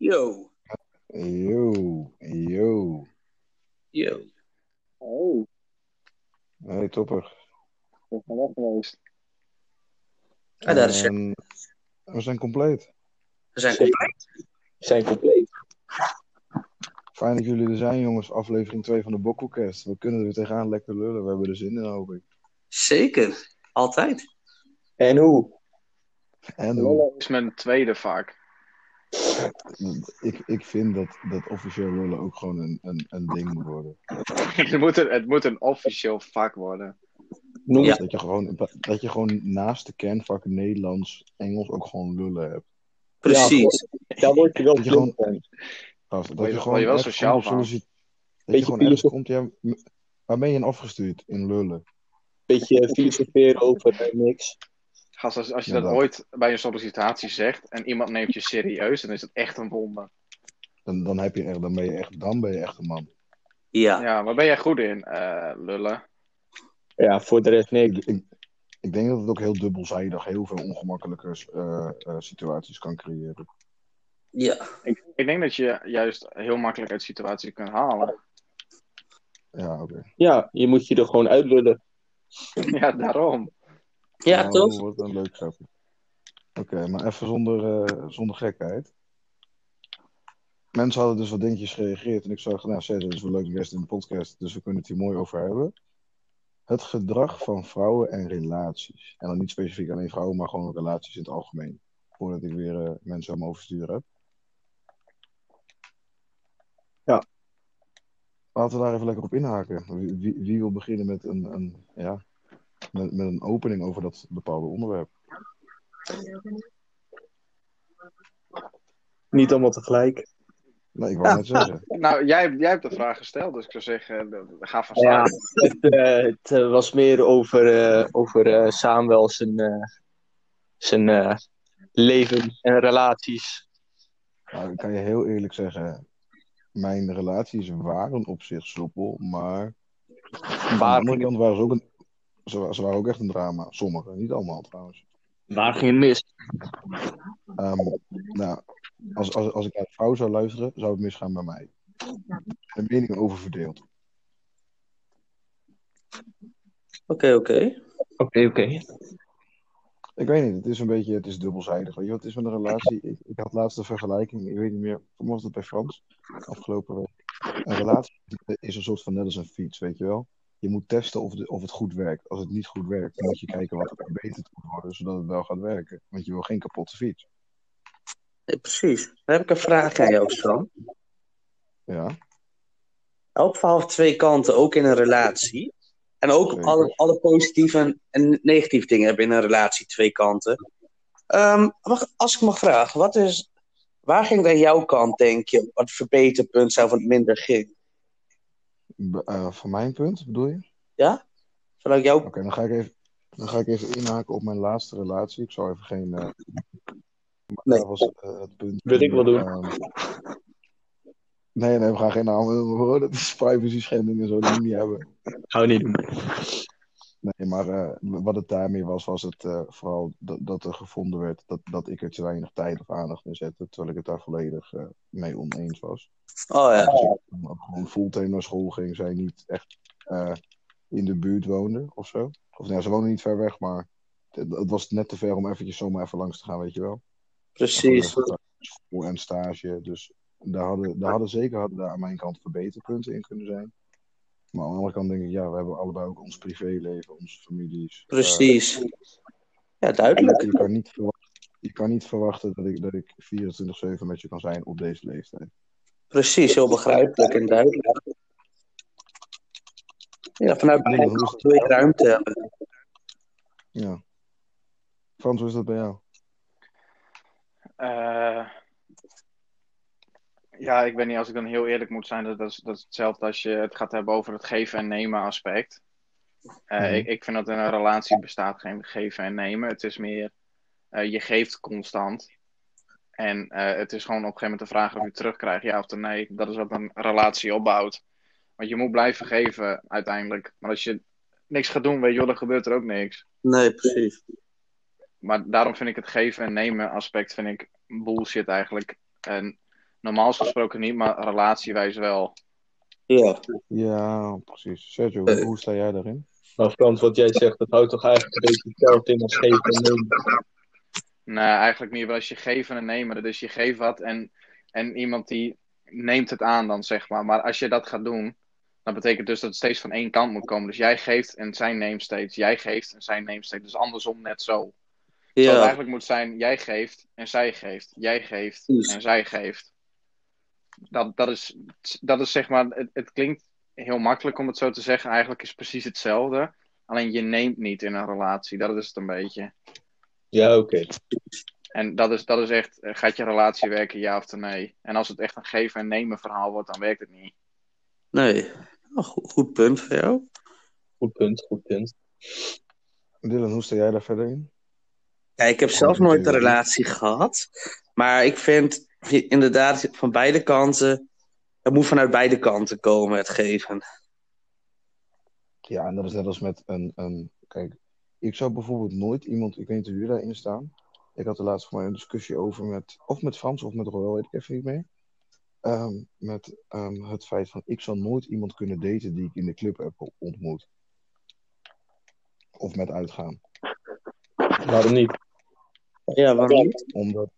Yo. Yo, yo. Yo. Oh, Hey, topper. ik ben weg geweest. Ah, daar is En we zijn compleet. We zijn compleet. Zijn compleet. Fijn dat jullie er zijn, jongens. Aflevering 2 van de Bokkelcast. We kunnen er weer tegenaan lekker lullen. We hebben er zin in, hoop ik. Zeker. Altijd. En hoe? En hoe- Lollen is mijn tweede vaak. Ik, ik vind dat, dat officieel lullen ook gewoon een, een, een ding moet worden. het, moet een, het moet een officieel vak worden. Noem Ja. Dat, je gewoon, dat je gewoon naast de kernvakken Nederlands, Engels ook gewoon lullen hebt. Precies. Daar word je wel Dat je. Gast, dat Word je- gewoon je wel sociaal van? Dat je gewoon ergens komt, ja, waar ben je in afgestuurd? In lullen. Beetje filosoferen over eh, niks. Gast, als, als je Ja, dat dat. ooit bij een sollicitatie zegt en iemand neemt je serieus, dan is het echt een wonder. Dan, dan, heb je echt, dan, ben je echt, dan ben je echt een man. Ja. Ja, waar ben jij goed in? Eh, lullen. Ja, voor de rest niks. Ik, ik, ik denk dat het ook heel dubbelzijdig heel veel ongemakkelijke eh, eh, situaties kan creëren. Ja. Ik, ik denk dat je juist heel makkelijk uit situaties kunt halen. Ja, oké. Ja, je moet je er gewoon uitlullen. ja, daarom. Ja, Nou, toch? Wordt een leuk grapje. Oké, maar even zonder, eh, zonder gekheid. Mensen hadden dus wat dingetjes gereageerd en ik zag, nou, zeg, dat is wel leuk guest in de podcast, dus we kunnen het hier mooi over hebben. Het gedrag van vrouwen en relaties. En dan niet specifiek alleen vrouwen, maar gewoon relaties in het algemeen. Voordat ik weer eh, mensen aan me oversturen heb. Ja. Laten we daar even lekker op inhaken. Wie, wie, wie wil beginnen met een, een, ja, met, met een opening over dat bepaalde onderwerp? Niet allemaal tegelijk. Nee, ik wou net zeggen. Nou, jij, jij hebt de vraag gesteld, dus ik zou zeggen, eh, ga van Ja, start. het, eh, het eh, was meer over, eh, over eh, Samuel zijn, eh, zijn eh, leven en relaties. Nou, ik kan je heel eerlijk zeggen, mijn relaties waren op zich soepel, maar aan de andere kant waren ze ook, een, ze, wa- ze waren ook echt een drama. Sommige, niet allemaal trouwens. waar ging het mis? Ehm, nou, als, als, als ik naar de vrouw zou luisteren, zou het misgaan bij mij. De meningen over verdeeld. Oké, oké. Oké, oké. Ik weet niet, het is een beetje, het is dubbelzijdig. Weet je wat het is met een relatie? Ik, ik had laatst een vergelijking, ik weet niet meer, mij was het bij Frans, afgelopen week. Een relatie is een soort van net als een fiets, weet je wel? Je moet testen of, de, of het goed werkt. Als het niet goed werkt, dan moet je kijken wat er verbeterd moet worden, zodat het wel gaat werken. Want je wil geen kapotte fiets. Nee, precies. Dan heb ik een vraag aan jou, Sam. Ja, Elk verhaal heeft twee kanten, ook in een relatie. En ook Zeker. alle, alle positieve en, negatieve dingen hebben in een relatie twee kanten. Ehm, als ik mag vragen, wat is, waar ging bij jouw kant, denk je, wat het verbeterpunt zou van het minder ging? Eh, van mijn punt bedoel je? Ja? Vanuit jouw Oké, dan ga ik even. Dan ga ik even inhaken op mijn laatste relatie. Ik zal even geen. eh, Nee. Dat was eh, het punt. Wil ik wel doen. Ehm, nee, nee, we gaan geen namen noemen hoor. Dat is privacy schending en zo. Die niet hebben. Hou niet doen. Nee, maar eh, wat het daarmee was, was het eh, vooral dat, dat er gevonden werd dat, dat ik er te weinig tijd of aandacht in zette. Terwijl ik het daar volledig eh, mee oneens was. Oh ja. Dus ik gewoon fulltime naar school ging, zij niet echt in de buurt woonde of zo. Of nou, ze woonde niet ver weg, maar het, het was net te ver om eventjes zomaar even langs te gaan, weet je wel. Precies. School en stage, dus daar hadden, daar hadden zeker hadden daar aan mijn kant verbeterpunten in kunnen zijn. Maar aan de andere kant denk ik, ja, we hebben allebei ook ons privéleven, onze families. Precies. Ja, Eh, duidelijk. je, kan niet verwachten, je kan niet verwachten dat ik, dat ik 24-7 met je kan zijn op deze leeftijd. Precies, heel begrijpelijk en duidelijk. Ja, vanuit mijn kant wil ruimte hebben. Ja. Frans, hoe is dat bij jou? Eh, ja, ik weet niet, als ik dan heel eerlijk moet zijn, dat, dat, is, dat is hetzelfde als je het gaat hebben over het geven en nemen aspect. Eh, Mhm. ik, ik vind dat in een relatie bestaat geen geven en nemen. Het is meer, eh, je geeft constant. En eh, het is gewoon op een gegeven moment de vraag of je terugkrijgt, ja of nee. Dat is wat een relatie opbouwt. Want je moet blijven geven uiteindelijk. Maar als je niks gaat doen, weet je wel, dan gebeurt er ook niks. Nee, precies. Maar daarom vind ik het geven en nemen aspect vind ik bullshit eigenlijk. En Normaal gesproken niet, maar relatiewijs wel. Ja. Ja, precies. Sergio, Eh. hoe sta jij daarin? Maar Frans, wat jij zegt, dat houdt toch eigenlijk een beetje hetzelfde in als geven en nemen. Nee, eigenlijk meer wel als je geven en nemen. Dus je geeft wat en, en iemand die neemt het aan dan, zeg maar. Maar als je dat gaat doen, dan betekent dus dat het steeds van één kant moet komen. Dus jij geeft en zij neemt steeds. Jij geeft en zij neemt steeds. Dus andersom net zo. Ja. eigenlijk moet zijn, jij geeft en zij geeft. Jij geeft en zij geeft. Dat, dat, is, dat is zeg maar, het, het klinkt heel makkelijk om het zo te zeggen. Eigenlijk is het precies hetzelfde. Alleen je neemt niet in een relatie. Dat is het een beetje. Ja, oké. En dat is, dat is echt, eh, gaat je relatie werken, ja of nee? En als het echt een geven en nemen verhaal wordt, dan werkt het niet. Nee. Oh, goed, goed punt voor jou. Goed punt, goed punt. Dylan, hoe sta jij daar verder in? Ja, ik heb zelf nooit een relatie gehad. Maar ik vind inderdaad van beide kanten. Het moet vanuit beide kanten komen, het geven. Ja, en dat is net als met een, een... Kijk, ik zou bijvoorbeeld nooit iemand... Ik weet niet hoe jullie daarin staan. Ik had er laatst voor mij een discussie over met... Of met Frans of met Roel, weet ik even niet meer. Ehm, met ehm, het feit van... Ik zou nooit iemand kunnen daten die ik in de club heb ontmoet. Of met uitgaan. Waarom niet? Ja, waarom niet? Omdat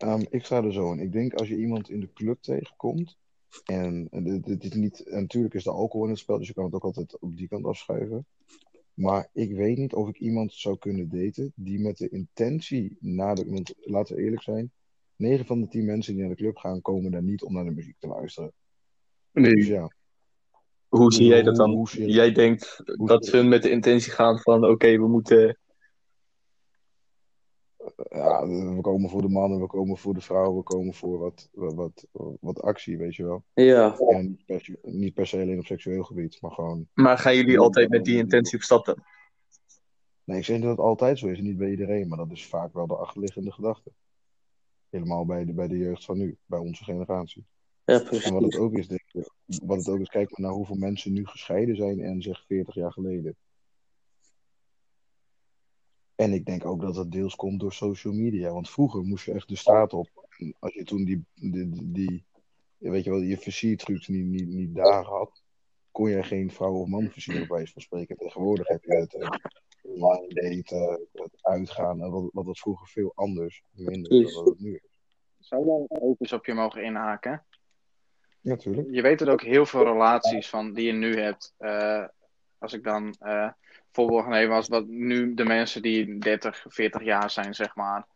ehm, ik sta er zo in. Ik denk als je iemand in de club tegenkomt. En, dit, is niet. En natuurlijk is er alcohol in het spel, dus je kan het ook altijd op die kant afschuiven. Maar ik weet niet of ik iemand zou kunnen daten die met de intentie naar de. Want laten we eerlijk zijn. 9 van de 10 mensen die naar de club gaan, komen daar niet om naar de muziek te luisteren. Dus Nee. ja. Hoe zie jij dat dan? Jij denkt dat ze met de intentie gaan van, oké, we moeten... Ja, we komen voor de mannen, we komen voor de vrouwen, we komen voor wat, wat, wat, wat actie, weet je wel. Ja. En niet per, se- niet per se alleen op seksueel gebied, maar gewoon. Maar gaan jullie altijd met die intentie op stap dan? Nee, ik zeg niet dat het altijd zo is, niet bij iedereen, maar dat is vaak wel de achterliggende gedachte. Helemaal bij de, bij de jeugd van nu, bij onze generatie. Ja, En wat het precies. ook is, denk ik, wat het ook is, kijk maar naar hoeveel mensen nu gescheiden zijn en zeg 40 jaar geleden. En ik denk ook dat dat deels komt door social media. Want vroeger moest je echt de straat op. En als je toen die, die, die weet je wel, je versiertrucs niet, niet, niet daar had, kon je geen vrouw of man versieren, bij wijze van spreken. Tegenwoordig heb je het eh, online daten, het uitgaan, en wat, wat dat vroeger veel anders, minder dan wat het nu is. Zou daar ook eens op je mogen inhaken? Ja, tuurlijk. Je weet dat ook heel veel relaties van die je nu hebt. eh, als ik dan eh voorbeeld als wat nu de mensen die 30, 40 jaar zijn, zeg maar.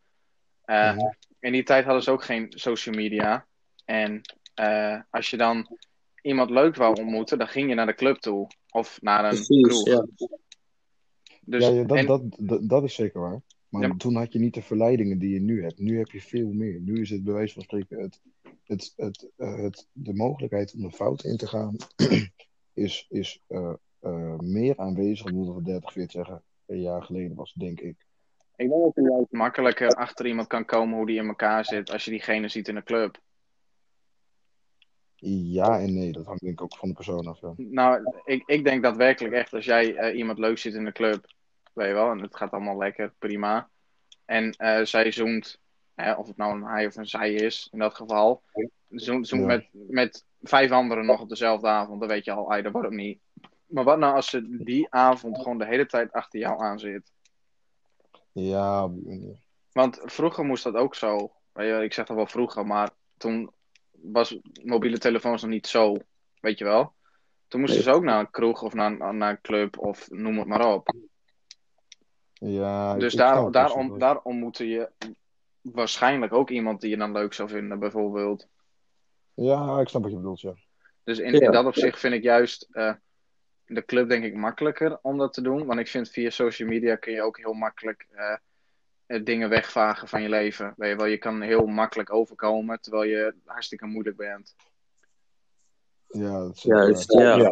Eh. In die tijd hadden ze ook geen social media. En eh, als je dan iemand leuk wou ontmoeten, dan ging je naar de club toe. Of naar een Precies, kroeg. ja. Dus, ja, ja, dat, en- dat, dat, dat is zeker waar. Maar Ja, toen had je niet de verleidingen die je nu hebt. Nu heb je veel meer. Nu is het bij wijze van spreken het, het, het, eh, het, de mogelijkheid om een fout in te gaan is, is eh, meer aanwezig dan dat het 30, 40 jaar geleden was, denk ik. Ik denk dat je juist makkelijker achter iemand kan komen hoe die in elkaar zit als je diegene ziet in de club. Ja en nee, dat hangt denk ik ook van de persoon af. Ja. Nou, ik, ik denk daadwerkelijk echt als jij eh, iemand leuk ziet in de club, weet je wel, en het gaat allemaal lekker, prima. En eh, zij zoent, hè, of het nou een hij of een zij is, in dat geval, zoent Ja. met, met vijf anderen nog op dezelfde avond, dan weet je al, dat wordt hem niet. Maar wat nou als ze die avond gewoon de hele tijd achter jou aan zit? Ja. Want vroeger moest dat ook zo. Ik zeg dat wel vroeger, maar toen was mobiele telefoons nog niet zo. Weet je wel? Toen moesten ze ook naar een kroeg of naar, naar een club of noem het maar op. ja, Dus daar, daarom, wel. daar ontmoette je waarschijnlijk ook iemand die je dan leuk zou vinden, bijvoorbeeld. Ja, ik snap wat je bedoelt, ja. Dus in, in dat opzicht vind ik juist eh, de club denk ik makkelijker om dat te doen. Want ik vind via social media kun je ook heel makkelijk eh, eh, dingen wegvagen van je leven. Weet je wel, je kan heel makkelijk overkomen terwijl je hartstikke moeilijk bent. Ja, dat is waar. ja.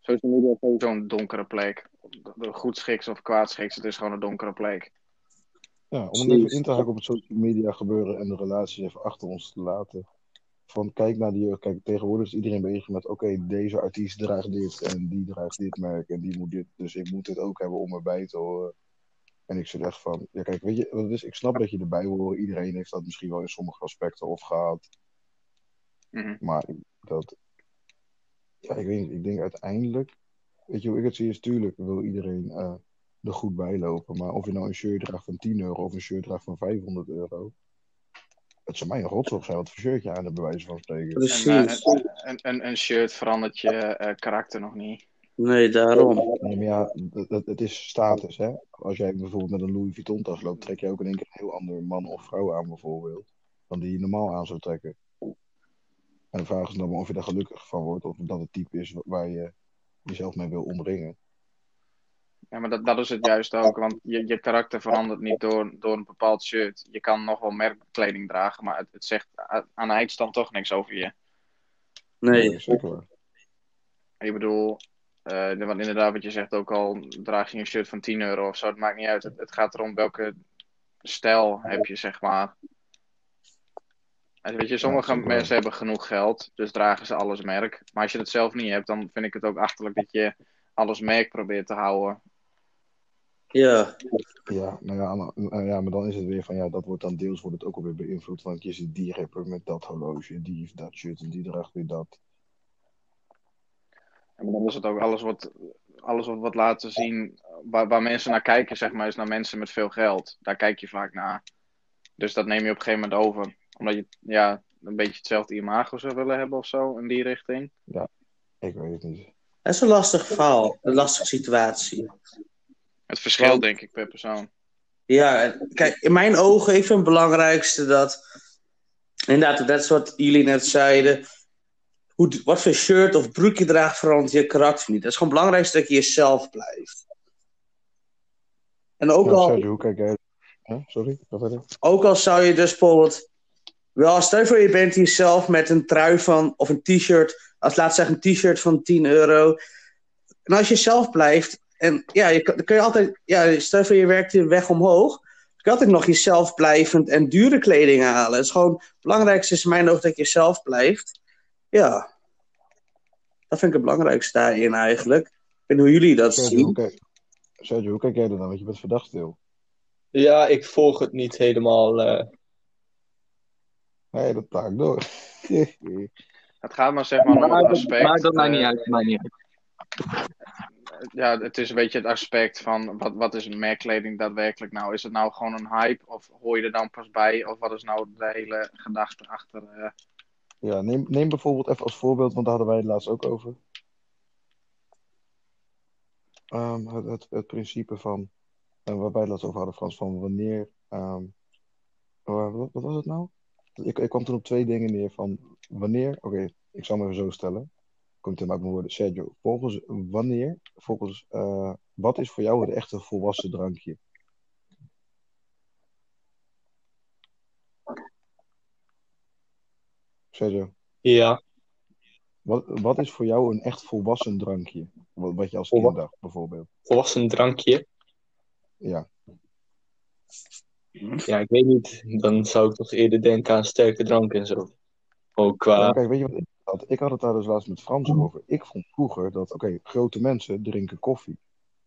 Social media is sowieso een donkere plek. Goed schiks of kwaad schiks, het is gewoon een donkere plek. Ja, om even in te haken op het social media gebeuren en de relaties even achter ons te laten. Van kijk naar die. Kijk, tegenwoordig is iedereen bezig met: oké, deze artiest draagt dit en die draagt dit merk en die moet dit. Dus ik moet dit ook hebben om erbij te horen. En ik zit echt van, ja kijk, weet je, wat is, ik snap dat je erbij horen. Iedereen heeft dat misschien wel in sommige aspecten of gehad. Mhm. Maar dat, ja, ik weet niet, ik denk uiteindelijk, weet je hoe ik het zie, is tuurlijk wil iedereen eh, er goed bij lopen. Maar of je nou een shirt draagt van 10 euro of een shirt draagt van 500 euro. Het zou mij een rotzooi zijn wat voor shirtje aan de bewijzen van spreken. En, Precies. eh, een, een, een shirt verandert je eh, karakter nog niet. Nee, daarom. Nee, maar ja, het, is status, hè. Als jij bijvoorbeeld met een Louis Vuitton tas loopt, trek je ook in één keer een heel ander man of vrouw aan, bijvoorbeeld. Dan die je normaal aan zou trekken. En de vraag is dan of je daar gelukkig van wordt, of dat het type is waar je jezelf mee wil omringen. Ja, maar dat, dat is het juist ook. Want je, je karakter verandert niet door, door een bepaald shirt. Je kan nog wel merkkleding dragen, maar het, het zegt aan de eindstand toch niks over je. Nee. zeker waar. Ik bedoel, eh, want inderdaad, wat je zegt ook al, draag je een shirt van 10 euro of zo, het maakt niet uit. Het, het gaat erom welke stijl heb je, zeg maar. En weet je, sommige mensen hebben genoeg geld, dus dragen ze alles merk. Maar als je het zelf niet hebt, dan vind ik het ook achterlijk dat je alles merk probeert te houden. Ja. Ja, nou ja, maar, nou ja, maar dan is het weer van, ja, dat wordt dan deels wordt het ook alweer beïnvloed. Want je ziet die rapper met dat horloge, die heeft dat shirt en die draagt weer dat. En dan is het ook alles wat, alles wat wordt laten zien, waar, waar mensen naar kijken, zeg maar, is naar mensen met veel geld. Daar kijk je vaak naar. Dus dat neem je op een gegeven moment over. Omdat je ja, een beetje hetzelfde imago zou willen hebben of zo, in die richting. Ik weet het niet. Dat is een lastig verhaal. Een lastige situatie. Het verschil, Want- denk ik, per persoon. Ja, kijk, in mijn ogen, ik vind het belangrijkste dat. Inderdaad, dat is wat jullie net zeiden. Hoe, wat voor shirt of broek je draagt verandert je karakter niet. Het is gewoon het belangrijkste dat je jezelf blijft. En ook, Ja, al, Sergio, hoe kijk jij? Huh? Sorry, ook al zou je dus bijvoorbeeld. Wel, stel je voor je bent jezelf met een trui van. of een t-shirt. Als laat zeggen een t-shirt van 10 euro. En als je zelf blijft. En ja, je, kan- dan kun je altijd. Ja, stel je voor je werkt de weg omhoog. Dan kun je altijd nog jezelf blijvend en dure kleding halen. Het is gewoon. Het belangrijkste is in mijn oog dat je zelf blijft. Ja. Dat vind ik het belangrijkste daarin eigenlijk. Ik weet niet hoe jullie dat Sergio, hoe zien. kijk, Sergio, hoe kijk jij er dan? Want je bent verdacht stil. Ja, ik volg het niet helemaal. eh. Nee, dat taak door. Het gaat maar, zeg maar, om het Maar, aspect. maar dat maakt eh, niet uit. Maakt niet uit. Ja, het is een beetje het aspect van wat, wat is merkkleding daadwerkelijk nou? Is het nou gewoon een hype of hoor je er dan pas bij? Of wat is nou de hele gedachte achter? eh, Ja, neem, neem bijvoorbeeld even als voorbeeld, want daar hadden wij het laatst ook over. Ehm, het, het, principe van, en waar wij het laatst over hadden, Frans, van wanneer. ehm, wa- wat, wat was het nou? Ik, ik kwam toen op twee dingen neer van wanneer. Oké, ik zal hem even zo stellen. Komt in uit mijn woorden. Sergio, volgens wanneer, volgens eh, wat is voor jou het echte volwassen drankje? Sergio. Ja, Wat, wat is voor jou een echt volwassen drankje? Wat, wat je als kind dacht, bijvoorbeeld. volwassen drankje. Ja, Ja, ik weet niet. Dan zou ik toch eerder denken aan sterke drank en zo. Ook Ja, qua. kijk, weet je wat ik had? Ik had het daar dus laatst met Frans over. Ik vond vroeger dat, oké, grote mensen drinken koffie.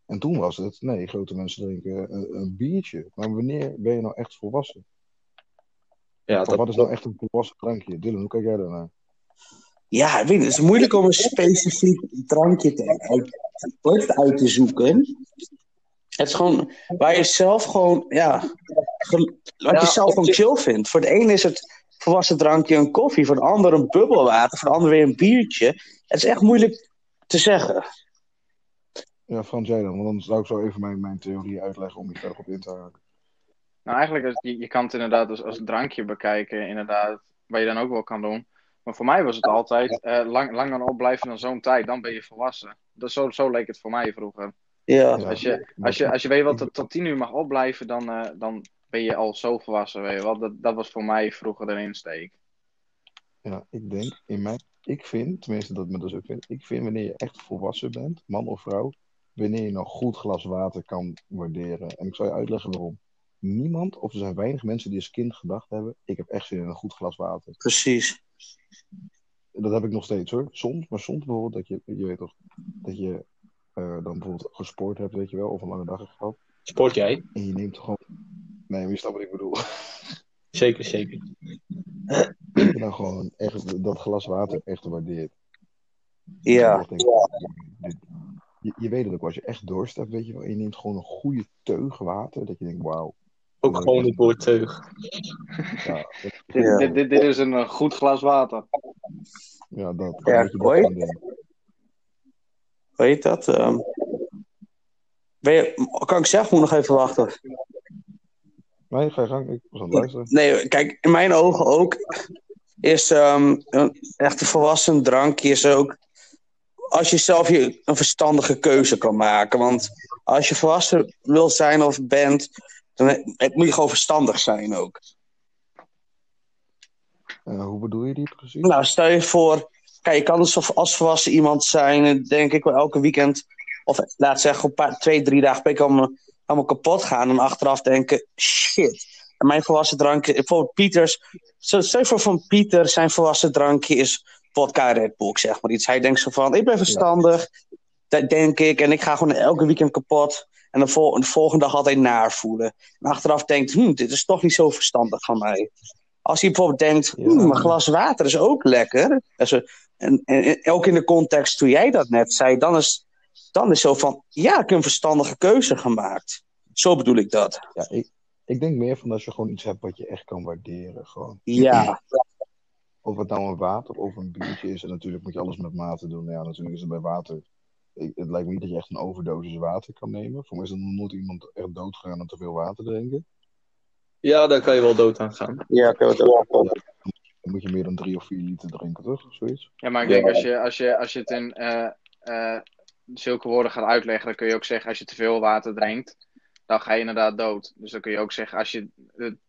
En toen was het, nee, grote mensen drinken een, een biertje. Maar wanneer ben je nou echt volwassen? Ja, Of dat, wat is nou echt een volwassen drankje? Dylan, hoe kijk jij daarnaar? Ja, ik weet het is moeilijk om een specifiek drankje te, uit, te zoeken. Het is gewoon waar je zelf gewoon, ja, wat Ja, je zelf op gewoon chill vindt. Voor de een is het volwassen drankje een koffie, voor de ander een bubbelwater, voor de ander weer een biertje. Het is echt moeilijk te zeggen. Ja, Frans, jij dan? Want dan zou ik zo even mijn, mijn theorie uitleggen om je verder op in te haken. Nou, eigenlijk, is- je, je kan het inderdaad als, als drankje bekijken, inderdaad, wat je dan ook wel kan doen. Maar voor mij was het altijd, eh, lang, langer opblijven dan zo'n tijd, dan ben je volwassen. Dat, zo, zo leek het voor mij vroeger. Ja, Ja, Als je, als je, als je weet wat er tot tien uur mag opblijven, dan, eh, dan ben je al zo volwassen, weet je wel. Dat, dat was voor mij vroeger de insteek. Ja, ik denk, in mijn, ik vind, tenminste dat ik me dus ook vind, ik vind wanneer je echt volwassen bent, man of vrouw, wanneer je een goed glas water kan waarderen. En ik zal je uitleggen waarom. Niemand, of er zijn weinig mensen die als kind gedacht hebben, ik heb echt zin in een goed glas water. precies. Dat heb ik nog steeds hoor. Soms, maar soms bijvoorbeeld dat je, je weet toch, dat je eh, dan bijvoorbeeld gesport hebt, weet je wel, of een lange dag hebt gehad. Sport jij? En je neemt gewoon... Nee, maar je snapt wat ik bedoel. Zeker, zeker. Dat je gewoon echt dat glas water echt waardeert. Ja. Je, je weet het ook, als je echt dorst hebt, weet je wel, je neemt gewoon een goede teug water, dat je denkt, wauw. Ook gewoon het woord teug. Ja, dat, Dit, Ja. dit, dit, dit is een eh, goed glas water. ja, dat. Ja, dat je dat? Ehm, ben je, kan ik zelf moet nog even wachten? Nee, ga je gang, ik was aan het luisteren. Nee, kijk, in mijn ogen ook is ehm, een echte volwassen drankje is ook als je zelf je een verstandige keuze kan maken. Want als je volwassen wil zijn of bent, dan moet je gewoon verstandig zijn ook. Eh, hoe bedoel je die precies? Nou, stel je voor, kijk, je kan dus als- volwassen iemand zijn, denk ik wel elke weekend, of laat zeggen, een paar, twee, drie dagen per week allemaal, kapot gaan en achteraf denken, shit. En mijn volwassen drankje, bijvoorbeeld Pieters, stel voor van Pieter, zijn volwassen drankje is vodka Red Bull, zeg maar iets. Hij denkt zo van, ik ben verstandig, dat denk ik, en ik ga gewoon elke weekend kapot. En de, vol- de volgende dag altijd naar voelen. En achteraf denkt, hm, dit is toch niet zo verstandig van mij. Als hij bijvoorbeeld denkt, Ja. hm, een glas water is ook lekker. En, en, en ook in de context toen jij dat net zei, dan is, dan is zo van, ja, ik heb een verstandige keuze gemaakt. Zo bedoel ik dat. Ja, ik, ik denk meer van als je gewoon iets hebt wat je echt kan waarderen. Gewoon. Ja, Of het nou een water of een biertje is. En natuurlijk moet je alles met mate doen. Ja, natuurlijk is het bij water. Ik, het lijkt me niet dat je echt een overdosis water kan nemen. Voor mij is er nog nooit iemand echt dood gegaan aan te veel water drinken. Ja, daar kan je wel dood aan gaan. ja, heb het ook. Dan moet je meer dan drie of vier liter drinken, toch? Of zoiets. Ja, maar ik denk als je, als, je, als je het in eh, eh, zulke woorden gaat uitleggen, dan kun je ook zeggen als je te veel water drinkt, dan ga je inderdaad dood. Dus dan kun je ook zeggen als je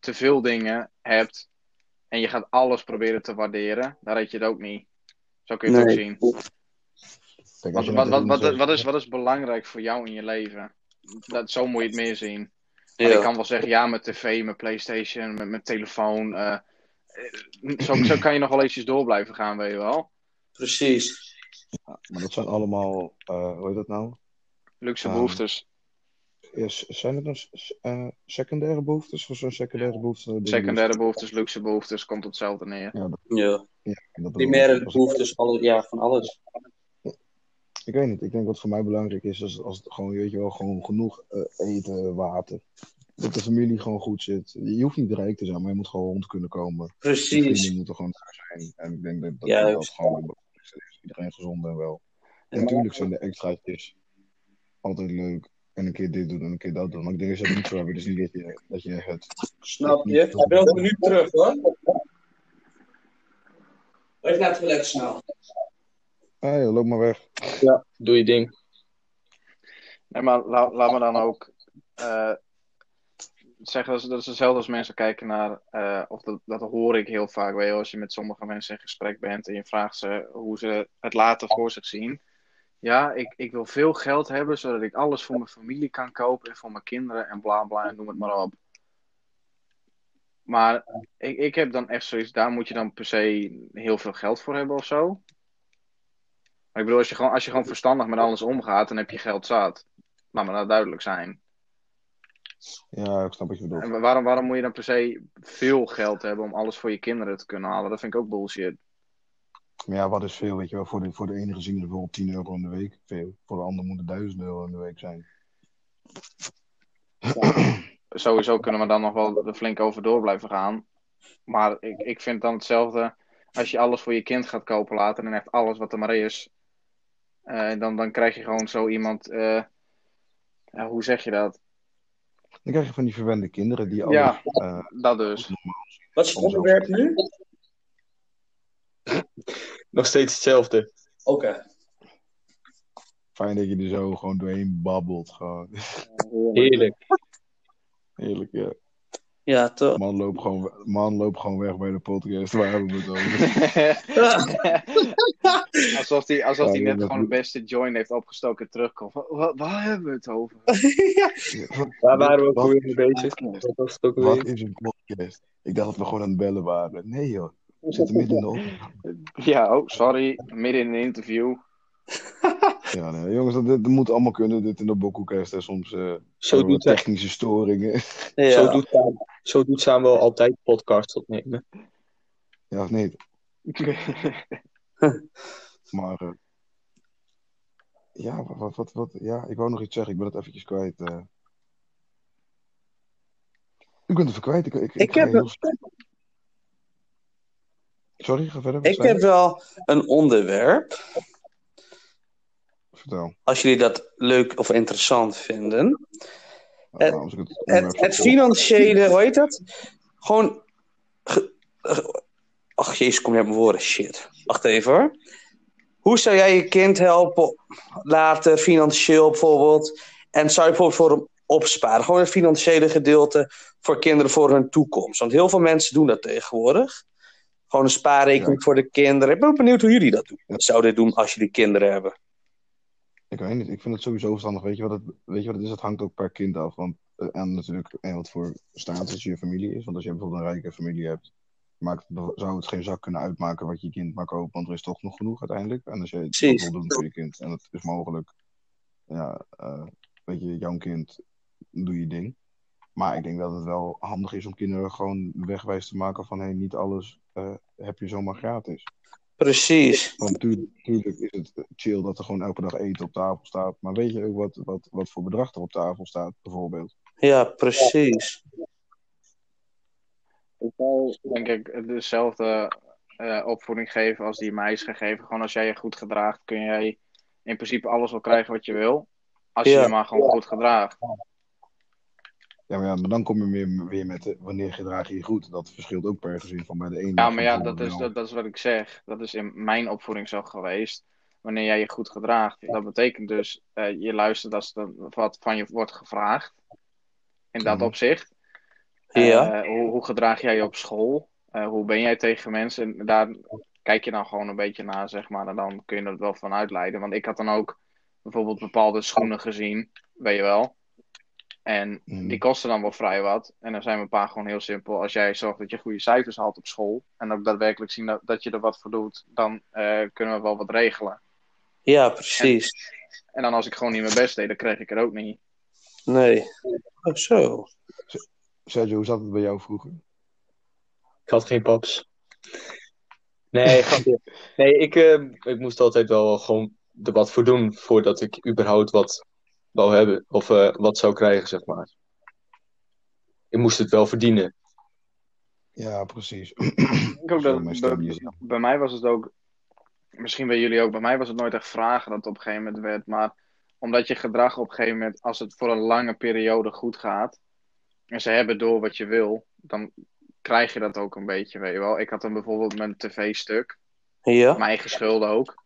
te veel dingen hebt en je gaat alles proberen te waarderen, dan red je het ook niet. Zo kun je het Nee. ook zien. Wat, wat, wat, wat, is, wat is belangrijk voor jou in je leven? Dat, zo moet je het meer zien. Ja. ik kan wel zeggen, ja, mijn tv, mijn Playstation, met mijn telefoon. eh, eh, zo, zo kan je nog wel eventjes door blijven gaan, weet je wel. Precies. Maar dat zijn allemaal, eh, hoe heet dat nou? Luxe Ah. behoeftes. Is, zijn het nou s- eh, secundaire behoeftes? Of zo'n secundaire behoeftes? eh, Secundaire behoeftes, luxe behoeftes, komt op hetzelfde neer. Ja. Ja, dat Primaire behoeftes, alle, ja, van alles. Ik weet niet. Ik denk wat voor mij belangrijk is, is als het gewoon, weet je wel, gewoon genoeg eh, eten, water. Dat de familie gewoon goed zit. Je hoeft niet rijk te zijn, maar je moet gewoon rond kunnen komen. Precies. vrienden moeten gewoon daar zijn. En ik denk dat dat, Juist. dat gewoon is. Iedereen gezond en wel. En natuurlijk zijn de extraatjes altijd leuk. En een keer dit doen en een keer dat doen. Maar ik denk dat je dat niet zo hebben. Dus niet dat je, dat je het... Snap je? Over een minuut terug hoor. Wees net wel lekker snel. Ah joh, loop maar weg. Doe je ding. Nee, maar la- laat me dan ook eh, zeggen, dat is, dat is hetzelfde als mensen kijken naar, eh, of dat, dat hoor ik heel vaak, wel, als je met sommige mensen in gesprek bent en je vraagt ze hoe ze het later voor zich zien. Ja, ik, ik wil veel geld hebben, zodat ik alles voor mijn familie kan kopen en voor mijn kinderen en bla bla en noem het maar op. Maar ik, ik heb dan echt zoiets, daar moet je dan per se heel veel geld voor hebben of zo. Maar ik bedoel, als je gewoon, als je gewoon verstandig met alles omgaat, dan heb je geld zat. Laat me dat duidelijk zijn. Ja, ik snap wat je bedoelt. En waarom, waarom moet je dan per se veel geld hebben om alles voor je kinderen te kunnen halen? Dat vind ik ook bullshit. Maar ja, wat is veel, weet je wel. Voor de, voor de ene gezin is bijvoorbeeld 10 euro in de week veel. Voor de ander moet het 1000 euro in de week zijn. Sowieso kunnen we dan nog wel er flink over door blijven gaan. Maar ik, ik vind dan hetzelfde. Als je alles voor je kind gaat kopen later en echt alles wat er maar is. eh, dan, dan krijg je gewoon zo iemand. eh, hoe zeg je dat? Dan krijg je van die verwende kinderen die alles... Ja. eh, Dat dus. Wat is het onderwerp nu? Nog steeds hetzelfde. Oké. fijn dat je er zo gewoon doorheen babbelt. Gewoon. Heerlijk. Heerlijk, ja. Ja, toch. Man loopt gewoon, man loopt gewoon weg bij de podcast. Waar hebben we het over? alsof hij alsof Ja, die ja, net gewoon de beste joint heeft opgestoken en terugkomt. Wa- wa- waar hebben we het over? Waar waren we ook alweer mee bezig? Wat was het ook Wat alweer? is een podcast? Ik dacht dat we gewoon aan het bellen waren. Nee joh, we zitten midden in de. Ja, oh, sorry. Midden in een interview. Ja, nee, jongens, dat, dat moet allemaal kunnen, dit in de boekhoekest. hè. Soms eh, Zo doet, hij, technische storingen. Ja. zo, doet, Sam- zo doet Samuel altijd podcasts opnemen. ja, of niet? Maar eh, ja, wat, wat, wat, wat- ja, ik wou nog iets zeggen. Ik ben het eventjes kwijt. eh. Ik ben het even kwijt. Ik, ik, Ik heb, heel... Sorry, ga verder. Ik heb wel een onderwerp. Vertel. Als jullie dat leuk of interessant vinden. Het- financiële, hoe heet dat? Gewoon. ge- ge- Ach jezus, kom je uit mijn woorden. Shit. Wacht even hoor. Hoe zou jij je kind helpen later, financieel bijvoorbeeld? En zou je bijvoorbeeld voor hem opsparen? Gewoon het financiële gedeelte voor kinderen voor hun toekomst. Want heel veel mensen doen dat tegenwoordig. Gewoon een spaarrekening Ja. voor de kinderen. Ik ben benieuwd hoe jullie dat doen. Wat zouden doen als jullie kinderen hebben? Ik weet niet, ik vind het sowieso verstandig. Weet je wat het, weet je wat het is? Het hangt ook per kind af. Want, eh, en natuurlijk en wat voor status je familie is. Want als je bijvoorbeeld een rijke familie hebt, maakt het, zou het geen zak kunnen uitmaken wat je kind mag kopen. Want er is toch nog genoeg uiteindelijk. En als je dat wil doen voor je kind en het is mogelijk, ja, eh, weet je, jouw kind, doe je ding. Maar ik denk dat het wel handig is om kinderen gewoon wegwijs te maken van hey, niet alles eh, heb je zomaar gratis. Precies. Want tuurlijk, tuurlijk is het chill dat er gewoon elke dag eten op tafel staat. Maar weet je ook wat, wat, wat voor bedrag er op tafel staat, bijvoorbeeld? Ja, precies. Ik zou denk ik dezelfde eh, opvoeding geven als die mij is gegeven. Gewoon als jij je goed gedraagt, kun jij in principe alles wel krijgen wat je wil. Als je je maar gewoon goed gedraagt. Ja, maar, ja, maar dan kom je weer, weer met de, wanneer gedraag je je goed. Dat verschilt ook per gezin van bij de ene. Ja, maar ja, dat is, dat, dat is wat ik zeg. Dat is in mijn opvoeding zo geweest. Wanneer jij je goed gedraagt. Dat betekent dus, eh, je luistert als er wat van je wordt gevraagd. In dat Mhm. opzicht. Ja. Eh, hoe, hoe gedraag jij je op school? Eh, hoe ben jij tegen mensen? En daar kijk je dan gewoon een beetje naar, zeg maar. En dan kun je er wel van uitleiden. Want ik had dan ook bijvoorbeeld bepaalde schoenen gezien, weet je wel. En Mhm. die kosten dan wel vrij wat. En dan zijn mijn pa gewoon heel simpel. Als jij zorgt dat je goede cijfers haalt op school. En ook daadwerkelijk zien dat, dat je er wat voor doet. Dan eh, kunnen we wel wat regelen. Ja, precies. En dan als ik gewoon niet mijn best deed, dan kreeg ik er ook niet. Nee. Oh, zo. Sergio, hoe zat het bij jou vroeger? Ik had geen paps. Nee, nee ik, eh, ik moest altijd wel gewoon er wat voor doen voordat ik überhaupt wat wou hebben of eh, wat zou krijgen, zeg maar. Ik moest het wel verdienen. Ja, precies. Ik ook dat, bij mij was het ook, misschien bij jullie ook, bij mij was het nooit echt vragen dat het op een gegeven moment werd. Maar omdat je gedrag op een gegeven moment, als het voor een lange periode goed gaat, en ze hebben door wat je wil, dan krijg je dat ook een beetje, weet je wel. Ik had dan bijvoorbeeld mijn tv-stuk, Ja. mijn eigen schulden ook.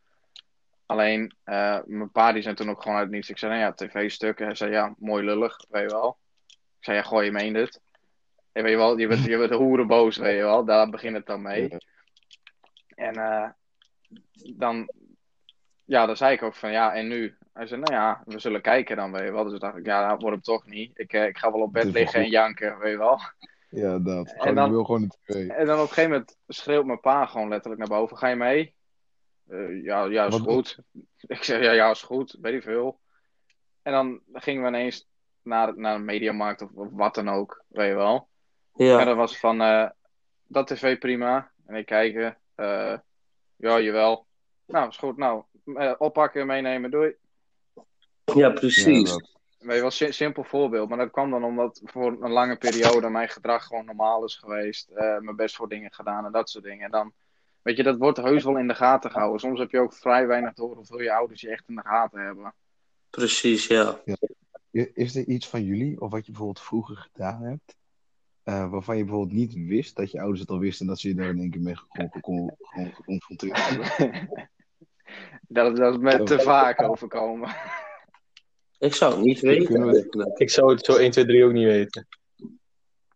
Alleen, eh, mijn pa die zei toen ook gewoon uit het niets. Ik zei, nou ja, tv-stukken. Hij zei, ja, mooi lullig, weet je wel. Ik zei, ja, gooi je meent het. En weet je wel, je bent, je bent hoerenboos, weet je wel. Daar begint het dan mee. En eh, dan, ja, dan zei ik ook van, ja, en nu? Hij zei, nou ja, we zullen kijken dan, weet je wel. Dus dacht ik, ja, dat wordt hem toch niet. Ik, eh, ik ga wel op bed Dit liggen en janken, weet je wel. Ja, dat. En dan- wil gewoon tv. En dan op een gegeven moment schreeuwt mijn pa gewoon letterlijk naar boven. Ga je mee? Eh, ja, ja, is Wat- goed. Ik zeg, ja, ja, is goed. Weet ik veel. En dan gingen we ineens naar, naar een mediamarkt of, of wat dan ook, weet je wel. En Ja. dat was van, eh, dat tv prima. En ik kijken. eh ja, jawel. Nou, is goed. Nou, oppakken, meenemen, doei. Ja, Ja, precies. dat. Weet je wel, si- simpel voorbeeld. Maar dat kwam dan omdat voor een lange periode mijn gedrag gewoon normaal is geweest. eh, mijn best voor dingen gedaan en dat soort dingen. En dan, weet je, dat wordt heus wel in de gaten gehouden. Soms heb je ook vrij weinig door hoeveel je ouders je echt in de gaten hebben. Precies, ja. Is er iets van jullie, of wat je bijvoorbeeld vroeger gedaan hebt, eh, waarvan je bijvoorbeeld niet wist dat je ouders het al wisten en dat ze je daar in één keer mee geconfronteerd hebben? dat, dat is me te vaak overkomen. Ik zou het niet weten. Ik zou het zo 1, 2, 3 ook niet weten.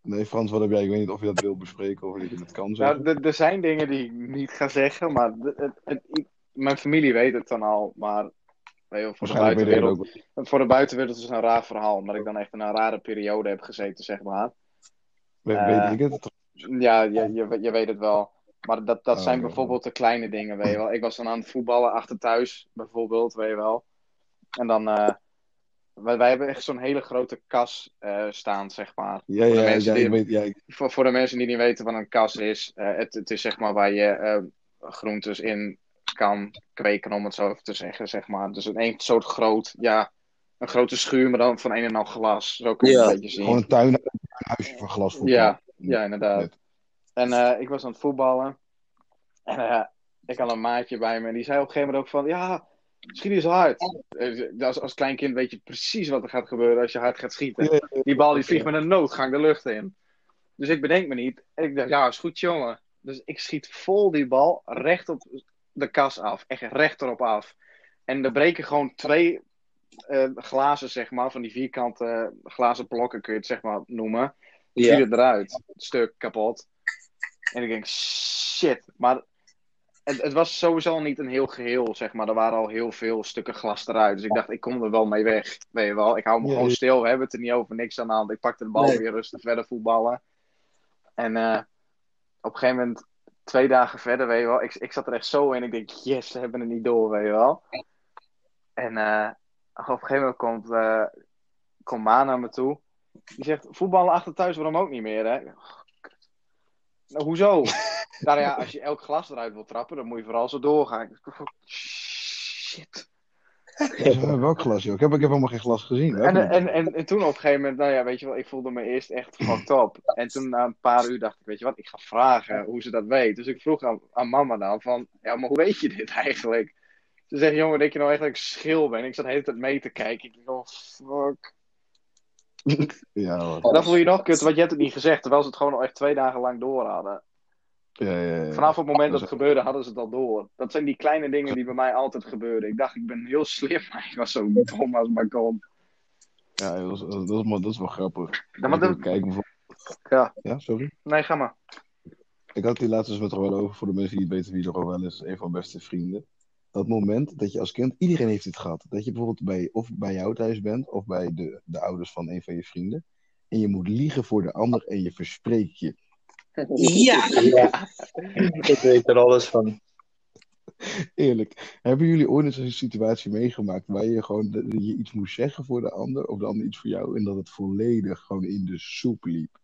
Nee, Frans, wat heb jij? Ik weet niet of je dat wil bespreken of dat je dat kan zeggen. Nou, er- zijn dingen die ik niet ga zeggen, maar het, het- ik- mijn familie weet het dan al. Maar voor, de buitenwereld, voor de buitenwereld is het een raar verhaal. Omdat ik dan echt in een rare periode heb gezeten, zeg maar. Weet, Eh, weet ik het? Ja, je, je, je weet het wel. Maar dat, dat Oh, zijn oké. bijvoorbeeld de kleine dingen, weet je wel. Ik was dan aan het voetballen achter thuis, bijvoorbeeld, weet je wel. En dan, eh, wij, wij hebben echt zo'n hele grote kas eh, staan, zeg maar. Ja, Voor de ja, mensen ja, die- weet, Voor, voor de mensen die niet weten wat een kas is, eh, het, het is zeg maar waar je eh, groentes in kan kweken, om het zo te zeggen, zeg maar. Dus een een soort groot, ja, een grote schuur, maar dan van een en al glas. Zo kun je het een beetje zien. gewoon een tuin, een huisje van glas voor Ja, ja, inderdaad. Net. En ik was aan het voetballen. En ik had een maatje bij me. En die zei op een gegeven moment ook van... Ja, schiet eens hard. Eh, Als, als klein kind weet je precies wat er gaat gebeuren als je hard gaat schieten. Die bal die vliegt met een noodgang de lucht in. Dus ik bedenk me niet. En ik dacht, ja, is goed jongen. Dus ik schiet vol die bal recht op de kas af. Echt recht erop af. En er breken gewoon twee eh, glazen, zeg maar. Van die vierkante glazen blokken kun je het zeg maar noemen. Die Ja. eruit. Het stuk kapot. En ik denk, shit. Maar het, het was sowieso niet een heel geheel, zeg maar. Er waren al heel veel stukken glas eruit. Dus ik dacht, ik kom er wel mee weg. Weet je wel, ik hou me gewoon stil. We hebben het er niet over, niks aan de hand. Ik pakte de bal Nee. weer rustig verder voetballen. En eh, op een gegeven moment, twee dagen verder, weet je wel. Ik, ik zat er echt zo in. Ik denk, yes, ze hebben het niet door, weet je wel. En eh, op een gegeven moment komt, eh komt Ma naar me toe. Die zegt, voetballen achter thuis waarom ook niet meer, hè? Nou, hoezo? nou ja, als je elk glas eruit wil trappen, dan moet je vooral zo doorgaan. Shit. Eh, Welk glas, joh? Ik heb, ik heb helemaal geen glas gezien. En, en, en, en toen op een gegeven moment, nou ja, weet je wel, ik voelde me eerst echt fucked up. En toen na een paar uur dacht ik, weet je wat, ik ga vragen hoe ze dat weet. Dus ik vroeg aan, aan mama dan van, ja, maar hoe weet je dit eigenlijk? Ze zegt, jongen, denk je nou dat ik schil ben? Ik zat de hele tijd mee te kijken. Ik dacht, oh, fuck. Ja, hoor. En dan voel je nog kut, want je hebt het niet gezegd, terwijl ze het gewoon al echt twee dagen lang door hadden. ja, ja, ja. Vanaf het moment dat het gebeurde, hadden ze het al door. Dat zijn die kleine dingen die bij mij altijd gebeuren. Ik dacht, ik ben heel slim, maar ik was zo dom als maar kon. Ja, dat is, dat, is, wel- dat is wel grappig. Ja, maar Ik dat- Kijk, bijvoorbeeld... Ja. Ja, sorry? Nee, ga maar. Ik had die laatst eens met er wel over, voor de mensen die niet weten wie er al wel is, een van mijn beste vrienden. Dat moment dat je als kind, iedereen heeft dit gehad, dat je bijvoorbeeld bij, of bij jou thuis bent, of bij de, de ouders van een van je vrienden, en je moet liegen voor de ander en je verspreekt je. Ja, Ja, ik weet er alles van. Eerlijk, hebben jullie ooit eens een situatie meegemaakt waar je gewoon dat je iets moest zeggen voor de ander, of de ander iets voor jou, en dat het volledig gewoon in de soep liep?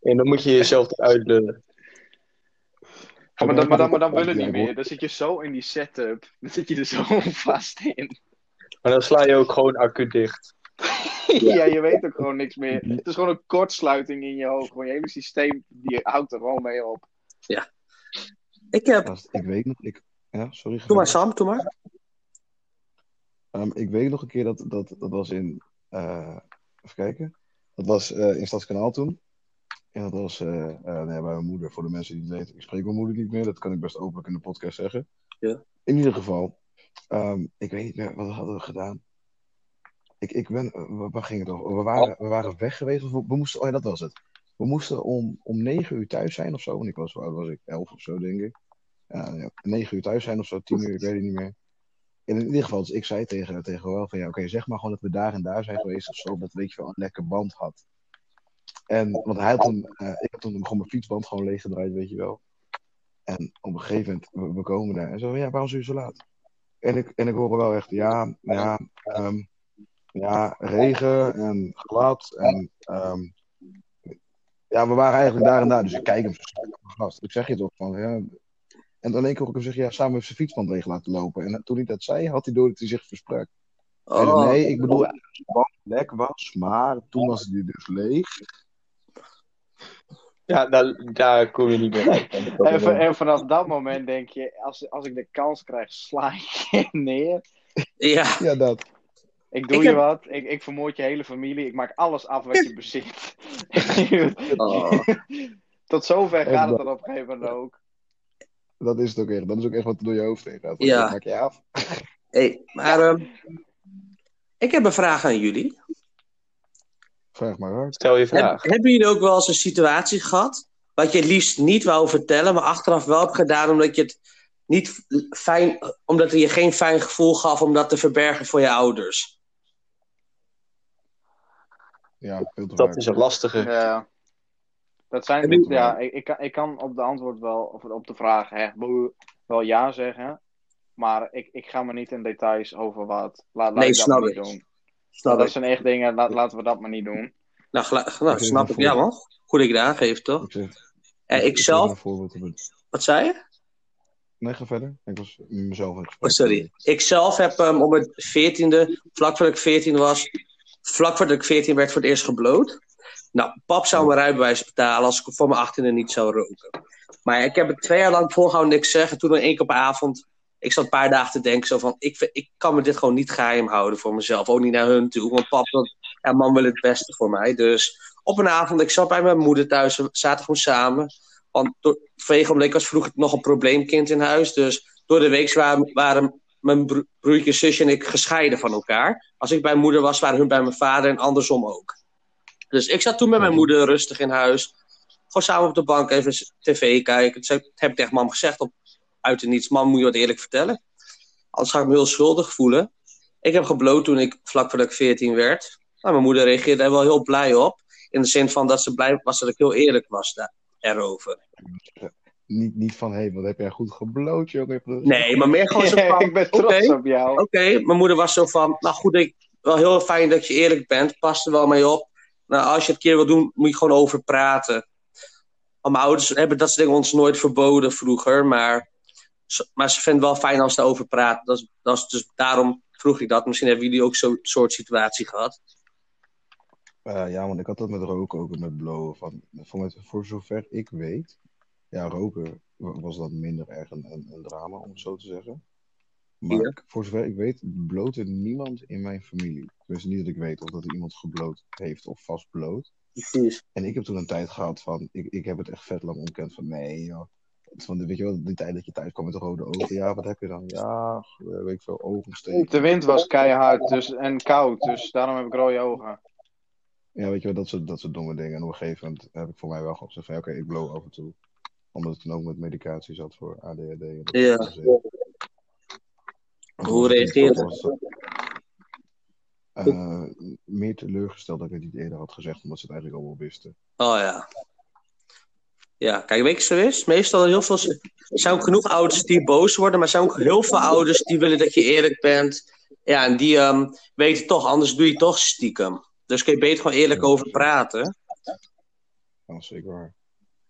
En dan moet je jezelf eruit lullen. Ja, maar, dan, maar, dan, maar dan wil het Ja, niet meer. Dan zit je zo in die setup. Dan zit je er zo vast in. Maar dan sla je ook gewoon accu dicht. ja, je weet ook gewoon niks meer. Het is gewoon een kortsluiting in je hoofd. Gewoon je hele systeem, die houdt er gewoon mee op. ik heb... Gast, Ik weet nog, ik, ja, sorry. Doe maar Sam, doe maar. Ehm, ik weet nog een keer dat dat, dat was in. eh, even kijken. Dat was eh, in Stadskanaal toen. En dat was ja, bij mijn moeder. Voor de mensen die het weten. Ik spreek mijn moeder niet meer. Dat kan ik best openlijk in de podcast zeggen. Ja. In ieder geval. ehm, ik weet niet meer. Wat hadden we gedaan? Ik, ik ben. eh, waar- ging het over? We waren, we waren weg geweest. Of we, we moesten. Oh ja, dat was het. We moesten om, om negen uur thuis zijn of zo. En ik was, hoe oud was ik? Elf of zo, denk ik. Ja, ja, negen uur thuis zijn of zo. Tien uur, ik weet het niet meer. In ieder geval, dus ik zei tegen, tegen wel van ja, oké, zeg maar gewoon dat we daar en daar zijn geweest of zo, dat weet je wel een lekker band had. En, want hij had toen, eh, ik had toen gewoon mijn fietsband gewoon leeggedraaid, weet je wel. En op een gegeven moment, we, we komen daar en zo, ja, waarom zijn jullie zo laat? En ik, en ik hoor wel echt, ja, ja, ehm, ja, regen en glad en, ehm, ja, we waren eigenlijk daar en daar, dus ik kijk hem zo. Ik zeg je toch van, ja, en dan één hoor ik hem zeggen, ja, samen heeft zijn fietsband leeg laten lopen. En toen hij dat zei, had hij door dat hij zich versprak. Hij Oh, nee, ik bedoel zijn band lek was, maar toen was die dus leeg. Ja, daar, daar kom je niet meer uit. En, van- en vanaf dat moment denk je, als, als ik de kans krijg, sla ik je neer. ja. Ja, dat. Ik doe Ik je heb- wat, ik, ik vermoord je hele familie, ik maak alles af wat je bezit. Oh. Tot zover Echt gaat het dan op een gegeven moment ook. Dat is het ook echt. Dat is ook echt wat er door je hoofd heen gaat. Ja. Dat maak je af. Hey, maar ehm, ik heb een vraag aan jullie. Vraag maar. Stel je Heb- vraag. hebben jullie ook wel eens een situatie gehad wat je het liefst niet wou vertellen, maar achteraf wel hebt gedaan omdat je het niet fijn, omdat het je geen fijn gevoel gaf om dat te verbergen voor je ouders? Ja, Dat is een lastige. Ja. Dat zijn, ja, ik, ik, kan, ik kan op de antwoord wel, of op de vraag, hè, wel ja zeggen. Maar ik, ik ga me niet in details over wat. Laat, laat Nee, ik dat snap niet ik. doen. Snap dat zijn echt dingen, laat, laten we dat maar niet doen. Nou, nou, Ik snap ik. Ja, man. Goed dat je geeft, toch? Ik En ik, zelf, het- wat zei je? Nee, ga verder. Ik was mezelf in Oh, gesprek. sorry. Ik zelf heb um, op mijn veertiende, vlak voordat ik 14 was, vlak voordat ik 14 werd, voor het eerst gebloot. Nou, pap zou mijn rijbewijs betalen als ik voor mijn 18e niet zou roken. Maar ik heb het twee jaar lang volgehouden niks zeggen. Toen er één keer op avond, ik zat een paar dagen te denken, zo van, ik, ik kan me dit gewoon niet geheim houden voor mezelf. Ook niet naar hun toe. Want pap, dat, ja, man wil het beste voor mij. Dus op een avond, ik zat bij mijn moeder thuis, we zaten gewoon samen. Want door, vanwege ik was vroeger nog een probleemkind in huis. Dus door de week waren, waren mijn bro- broertje, zusje en ik gescheiden van elkaar. Als ik bij mijn moeder was, waren hun bij mijn vader en andersom ook. Dus ik zat toen met mijn moeder rustig in huis. Gewoon samen op de bank even tv kijken. Dus heb ik tegen mam gezegd, op, uit het niets. Mam, moet je wat eerlijk vertellen? Anders ga ik me heel schuldig voelen. Ik heb gebloot toen ik vlak voordat ik 14 werd. Nou, mijn moeder reageerde er wel heel blij op. In de zin van dat ze blij was dat ik heel eerlijk was daar, erover. Niet, niet van, hé, hey, wat heb jij goed gebloot, jongen. Nee, maar meer gewoon zo van... ik ben trots op jou. Oké, mijn moeder was zo van, nou goed, ik, wel heel fijn dat je eerlijk bent, past er wel mee op. Nou, als je het een keer wil doen, moet je gewoon over praten. Want mijn ouders hebben dat soort dingen ons nooit verboden vroeger, maar, ze- maar ze vinden het wel fijn als ze erover praten. Dat is, dat is, dus daarom vroeg ik dat. Misschien hebben jullie ook zo'n soort situatie gehad. Eh, ja, want ik had dat met roken ook en met blowen. Van, voor, zover ik weet, ja, roken wa- was dat minder erg een, een, een drama, om het zo te zeggen. Maar Ja. voor zover ik weet, blootte niemand in mijn familie. Dus niet dat ik weet of dat er iemand gebloot heeft of vast bloot. Precies. En ik heb toen een tijd gehad van, ik, ik heb het echt vet lang ontkend van, nee joh. Van, de- weet je wel, die tijd dat je thuis kwam met de rode ogen. Ja, wat heb je dan? Ja, weet ik veel, oogsteken. De wind was keihard dus, en koud, dus daarom heb ik rode ogen. Ja, weet je wel, dat soort, dat soort domme dingen. En op een gegeven moment heb ik voor mij wel gewoon gezegd van, oké, ik blow af en toe. Omdat ik toen ook met medicatie zat voor ADHD. En Ja. Hoe reageerde was het, eh, meer teleurgesteld dat ik het niet eerder had gezegd, omdat ze het eigenlijk al wel wisten. Oh ja. Ja, kijk, weet je zo is? Meestal heel veel... Er zijn ook genoeg ouders die boos worden, maar er zijn ook heel veel ouders die willen dat je eerlijk bent. Ja, en die ehm, weten toch, anders doe je toch stiekem. Dus kun je beter gewoon eerlijk over praten. Dat is zeker waar.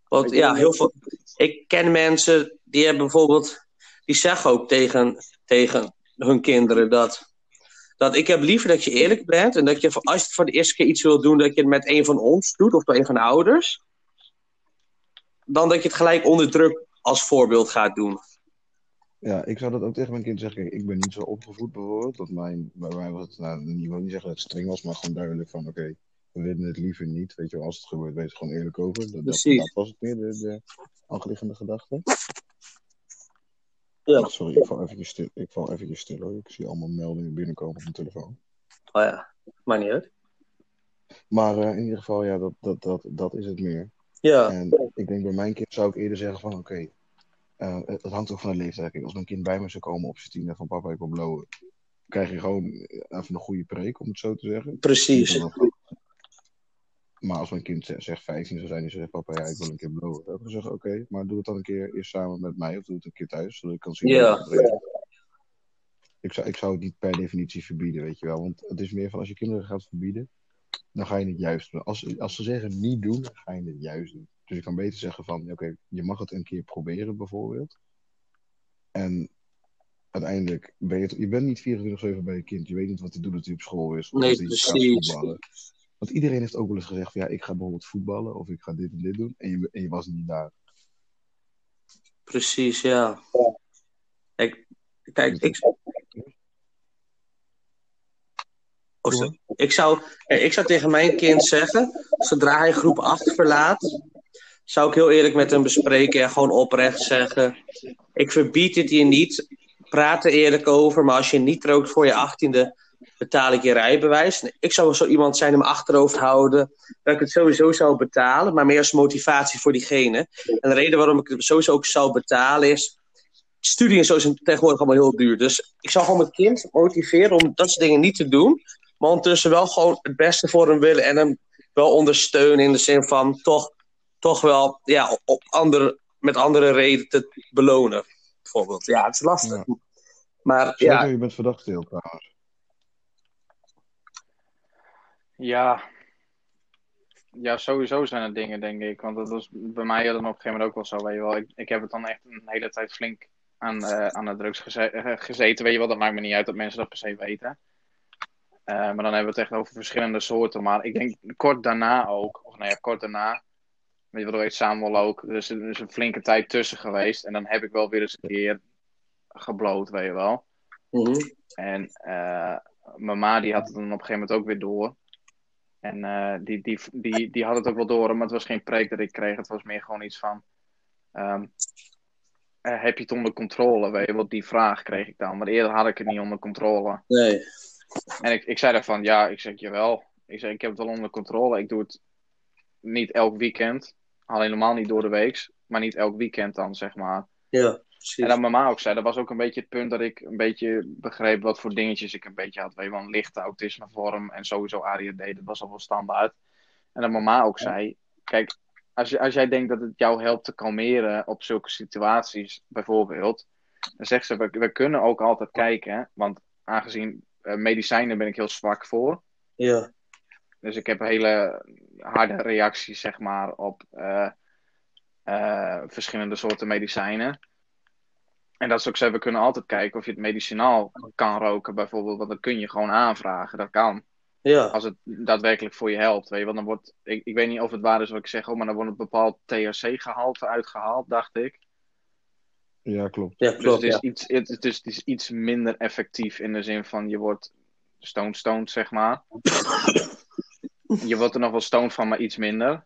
Want ja, heel veel... Ik ken mensen die hebben bijvoorbeeld... Die zeggen ook tegen, tegen hun kinderen dat... Dat ik heb liever dat je eerlijk bent. En dat je, als je voor de eerste keer iets wil doen, dat je het met een van ons doet. Of met een van de ouders. Dan dat je het gelijk onder druk als voorbeeld gaat doen. Ja, ik zou dat ook tegen mijn kind zeggen. Kijk, ik ben niet zo opgevoed bijvoorbeeld. Dat mijn, bij mij was het, nou, ik wil niet zeggen dat het streng was, maar gewoon duidelijk van, oké, we willen het liever niet. Weet je wel, als het gebeurt, wees er gewoon eerlijk over. Dat, dat, was het meer, de, de achterliggende gedachte. Ja. Ach, sorry, ik val eventjes stil. Ik val eventjes stil hoor. Ik zie allemaal meldingen binnenkomen op mijn telefoon. Oh ja, maakt niet uit. Maar eh, in ieder geval, ja, dat, dat, dat, dat is het meer. Ja, En ik denk bij mijn kind zou ik eerder zeggen van, oké, eh, het, het hangt ook van de leeftijd. Kijk, als mijn kind bij me zou komen op zijn tiende van papa, ik wil blowen, krijg je gewoon even een goede preek, om het zo te zeggen. precies. Maar als mijn kind ze- zegt 15 zou zijn, die zegt papa, ja, ik wil een keer blowen. Dan heb ik zeggen, oké, maar doe het dan een keer eerst samen met mij of doe het een keer thuis, zodat ik kan zien. Ja. hoe het werkt. Ik zou, ik zou het niet per definitie verbieden, weet je wel. Want het is meer van als je kinderen gaat verbieden, dan ga je het juist doen. Als, als ze zeggen niet doen, dan ga je het juist doen. Dus je kan beter zeggen van, oké, je mag het een keer proberen bijvoorbeeld. En uiteindelijk ben je, je bent niet 24-7 bij je kind. Je weet niet wat hij doet dat hij op school is. Of Nee, dat hij gaat precies. voetballen. Want iedereen heeft ook wel eens gezegd van, ja, ik ga bijvoorbeeld voetballen of ik ga dit en dit doen. En je, en je was niet daar. Precies, ja. Kijk, kijk ik... Ik, zou, eh, ik zou tegen mijn kind zeggen, zodra hij groep 8 verlaat, zou ik heel eerlijk met hem bespreken en gewoon oprecht zeggen: Ik verbied het je niet, praat er eerlijk over, maar als je niet rookt voor je achttiende, betaal ik je rijbewijs. Ik zou zo iemand zijn in mijn achterhoofd houden dat ik het sowieso zou betalen, maar meer als motivatie voor diegene. En de reden waarom ik het sowieso ook zou betalen is. Studie en zo is tegenwoordig allemaal heel duur. Dus ik zou gewoon mijn kind motiveren om dat soort dingen niet te doen. Maar ondertussen wel gewoon het beste voor hem willen en hem wel ondersteunen in de zin van toch, toch wel ja, op andere, met andere redenen te belonen. Bijvoorbeeld. Ja, het is lastig. Ja. Maar Sergio, ja, je bent verdacht stil trouwens. Ja. Ja, sowieso zijn er dingen, denk ik. Want dat was bij mij dan op een gegeven moment ook wel zo, weet je wel. Ik, ik heb het dan echt een hele tijd flink aan, eh, aan de drugs geze- eh, gezeten, weet je wel. Dat maakt me niet uit dat mensen dat per se weten. Eh, maar dan hebben we het echt over verschillende soorten. Maar ik denk kort daarna ook, of nou ja, kort daarna, weet je wel, dat weet Samuel ook. Is, er is een flinke tijd tussen geweest. En dan heb ik wel weer eens een keer gebloot, weet je wel. mhm. En eh mijn ma die had het dan op een gegeven moment ook weer door. En eh, die, die, die, die had het ook wel door, maar het was geen preek dat ik kreeg. Het was meer gewoon iets van... ehm, eh, heb je het onder controle? Weet je, wat die vraag kreeg ik dan. Maar eerder had ik het niet onder controle. nee. En ik, ik zei daarvan, ja, ik zeg, jawel. Ik zeg, ik heb het wel onder controle. Ik doe het niet elk weekend. Al helemaal niet door de week. Maar niet elk weekend dan, zeg maar. Ja, precies. En dat mama ook zei, dat was ook een beetje het punt dat ik een beetje begreep wat voor dingetjes ik een beetje had. Weet je wel, een lichte autismevorm en sowieso ADHD, dat was al wel standaard. En dat mama ook zei, kijk, als, je, als jij denkt dat het jou helpt te kalmeren op zulke situaties, bijvoorbeeld, dan zegt ze, we, we kunnen ook altijd kijken, want aangezien medicijnen ben ik heel zwak voor. Ja, Dus ik heb hele harde reacties, zeg maar, op eh, eh, verschillende soorten medicijnen. En dat is ook zo, we kunnen altijd kijken of je het medicinaal kan roken, bijvoorbeeld. Want dat kun je gewoon aanvragen, dat kan. ja, Als het daadwerkelijk voor je helpt, weet je. Want dan wordt, ik, ik weet niet of het waar is wat ik zeg, oh, maar dan wordt een bepaald THC-gehalte uitgehaald, dacht ik. Ja, klopt. ja Dus het is, ja. iets, het, het is, het is iets minder effectief in de zin van je wordt stoned stoned, zeg maar. Je wordt er nog wel stoned van, maar iets minder.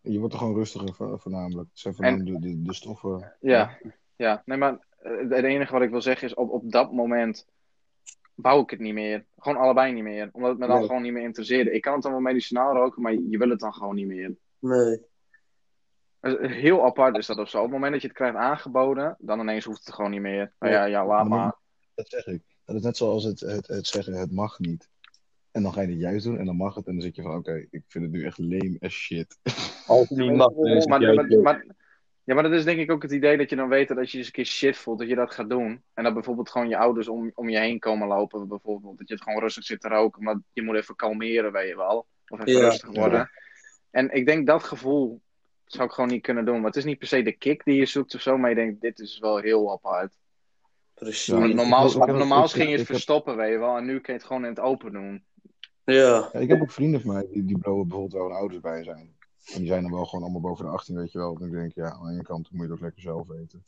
Je wordt er gewoon rustiger vo- voornamelijk. Het zijn voornamelijk de, de, de stoffen. Ja, ja. Nee, maar eh, het enige wat ik wil zeggen is, op, op dat moment wou ik het niet meer. Gewoon allebei niet meer. Omdat het me dan Nee. gewoon niet meer interesseerde. Ik kan het dan wel medicinaal roken, maar je wil het dan gewoon niet meer. Nee. Eh, Heel apart is dat of zo. Op het moment dat je het krijgt aangeboden, dan ineens hoeft het gewoon niet meer. Nou ja, ja, laat Maar. Dat zeg ik. Dat is net zoals het, het, het zeggen, het mag niet. En dan ga je het juist doen en dan mag het. En dan zit je van, oké, ik vind het nu echt lame as shit. Als het niet mag, dan is het Maar, juist maar, maar- ja, maar dat is denk ik ook het idee dat je dan weet dat als je eens een keer shit voelt, dat je dat gaat doen. En dat bijvoorbeeld gewoon je ouders om, om je heen komen lopen, bijvoorbeeld. Dat je het gewoon rustig zit te roken, maar je moet even kalmeren, weet je wel. Of even Ja. rustig worden. En ik denk dat gevoel zou ik gewoon niet kunnen doen. Maar het is niet per se de kick die je zoekt of zo, maar je denkt, dit is wel heel apart. Precies. Ja, Want normaal normaal ging je het heb- verstoppen, weet je wel. En nu kun je het gewoon in het open doen. Ja, Ja, ik heb ook vrienden van mij die, die blowen bijvoorbeeld wel hun ouders bij zijn. En die zijn dan wel gewoon allemaal boven de 18, weet je wel. En ik denk, ja, aan de ene kant moet je het ook lekker zelf weten.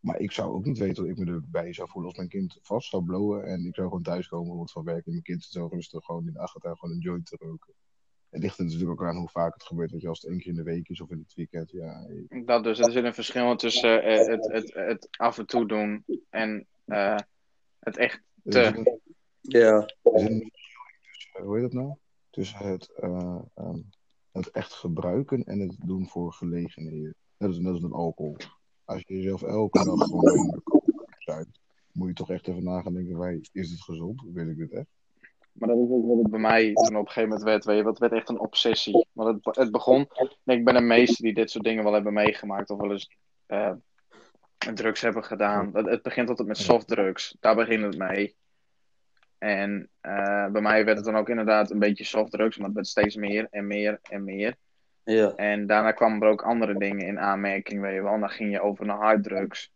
Maar ik zou ook niet weten hoe ik me erbij zou voelen als mijn kind vast zou blowen. En ik zou gewoon thuiskomen, bijvoorbeeld van werk. En mijn kind zit zo rustig gewoon in de achtertuin gewoon een joint te roken. Het ligt er natuurlijk ook aan hoe vaak het gebeurt. Weet je, als het één keer in de week is of in het weekend. Ja, Dat dus. Er zit een verschil tussen eh, het, het, het af en toe doen en eh, het echt te. een- ja, er zit een verschil in tussen, hoe heet dat nou? Tussen het, eh, ehm, het echt gebruiken en het doen voor gelegenheden. Net als, net als met alcohol. Als je jezelf elke dag gewoon zuipt, moet je toch echt even na gaan denken, wij, is het gezond? Wil ik dit echt? Maar dat is ook wat het bij mij toen op een gegeven moment werd. Weet je, wat werd echt een obsessie. Want het, het begon. Ik ben een meester die dit soort dingen wel hebben meegemaakt. Of wel eens eh, drugs hebben gedaan. Het, het begint altijd met softdrugs. Daar begint het mee. En eh, bij mij werd het dan ook inderdaad een beetje softdrugs. Maar het werd steeds meer en meer en meer. ja, En daarna kwamen er ook andere dingen in aanmerking, weet je wel. En dan ging je over naar harddrugs.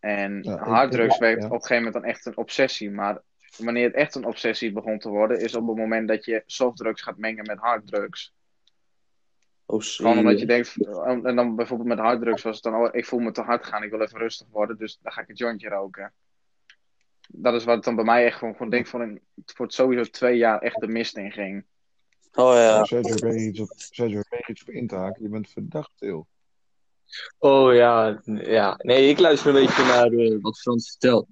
En Ja, harddrugs werd ja. op een gegeven moment dan echt een obsessie. Maar wanneer het echt een obsessie begon te worden, is op het moment dat je softdrugs gaat mengen met harddrugs. Oh, Gewoon omdat je denkt, en dan bijvoorbeeld met harddrugs was het dan, oh, ik voel me te hard gaan, ik wil even rustig worden, dus dan ga ik een jointje roken. Dat is wat het dan bij mij echt gewoon, gewoon denk van, een- voor het sowieso twee jaar echt de mist in ging. Oh ja, Sergio, ben je iets op, je iets op in te haken? Je bent verdacht stil. Oh ja, ja. Nee, ik luister een beetje naar eh, wat Frans vertelt.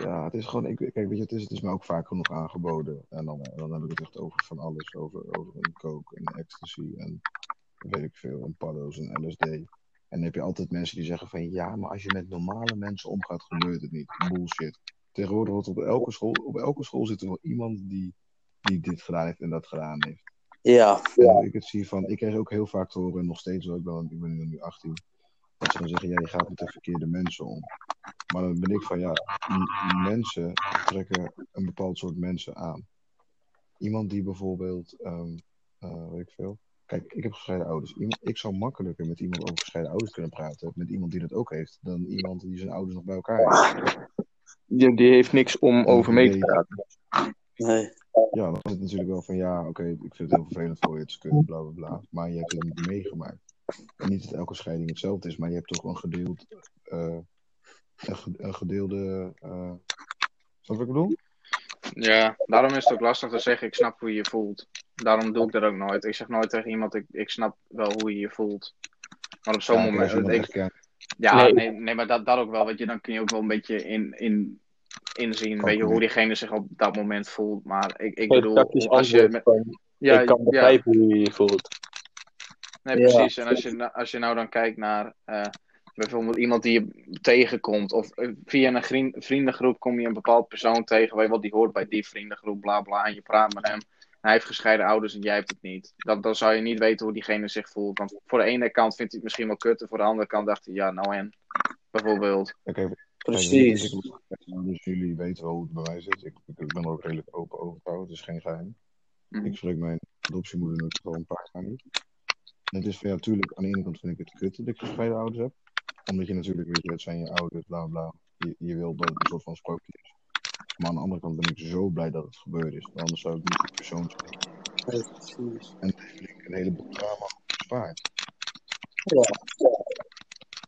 Ja, het is gewoon, ik, kijk, weet je, het is, het is me ook vaak genoeg aangeboden. En dan, dan heb ik het echt over van alles. Over, over een coke, een ecstasy en weet ik veel, een paddo's, een LSD. En dan heb je altijd mensen die zeggen van ja, maar als je met normale mensen omgaat, gebeurt het niet. Bullshit. Tegenwoordig wordt op elke school, op elke school zit er wel iemand die, die dit gedaan heeft en dat gedaan heeft. ja, En ik het zie van, ik krijg ook heel vaak te horen, en nog steeds wel, ik ben, ik ben nu 18. Dat ze dan zeggen, ja, je gaat met de verkeerde mensen om. Maar dan ben ik van, ja, mensen trekken een bepaald soort mensen aan. Iemand die bijvoorbeeld, ehm, eh, weet ik veel. Kijk, ik heb gescheiden ouders. Iemand, ik zou makkelijker met iemand over gescheiden ouders kunnen praten, met iemand die dat ook heeft, dan iemand die zijn ouders nog bij elkaar heeft. Die, die heeft niks om over mee te praten. Nee. Ja, dan is het natuurlijk wel van, ja, oké, ik vind het heel vervelend voor je, het is kut, bla bla bla. Maar je hebt het niet meegemaakt. Niet dat elke scheiding hetzelfde is, maar je hebt toch een gedeeld, eh, een, ge- een gedeelde, eh je wat ik bedoel? Ja, daarom is het ook lastig te zeggen, ik snap hoe je je voelt. Daarom doe ik dat ook nooit. Ik zeg nooit tegen iemand, ik, ik snap wel hoe je je voelt. Maar op zo'n Ja, moment... Ik, echt ja, Nee. nee, nee, maar dat, dat ook wel. Weet je, dan kun je ook wel een beetje in, in, inzien weet je, hoe diegene zich op dat moment voelt. Maar ik, ik bedoel, als je... Met, ja, ik kan ja, begrijpen hoe je je voelt. Nee, Ja. precies. En als je, als je nou dan kijkt naar eh, bijvoorbeeld iemand die je tegenkomt, of eh, via een vriendengroep kom je een bepaald persoon tegen, weet je wel, die hoort bij die vriendengroep, bla bla, en je praat met hem. Hij heeft gescheiden ouders en jij hebt het niet. Dan, dan zou je niet weten hoe diegene zich voelt. Want voor de ene kant vindt hij het misschien wel kut, en voor de andere kant dacht hij, ja, nou en. Bijvoorbeeld. Precies. Dus jullie weten wel hoe het bij mij zit. Ik, ik, ben er ook redelijk open over trouwens, het is geen geheim. Mhm. Ik spreek mijn adoptiemoeder nu gewoon een paar jaar niet. Het is van ja, natuurlijk, aan de ene kant vind ik het kut dat ik gescheiden ouders heb. Omdat je natuurlijk, weet je, het zijn je ouders, bla bla. Je, je wil dat het een soort van sprookje is. Maar aan de andere kant ben ik zo blij dat het gebeurd is. Want anders zou ik niet die persoon zijn. Precies. En me een heleboel drama bespaard. Ja.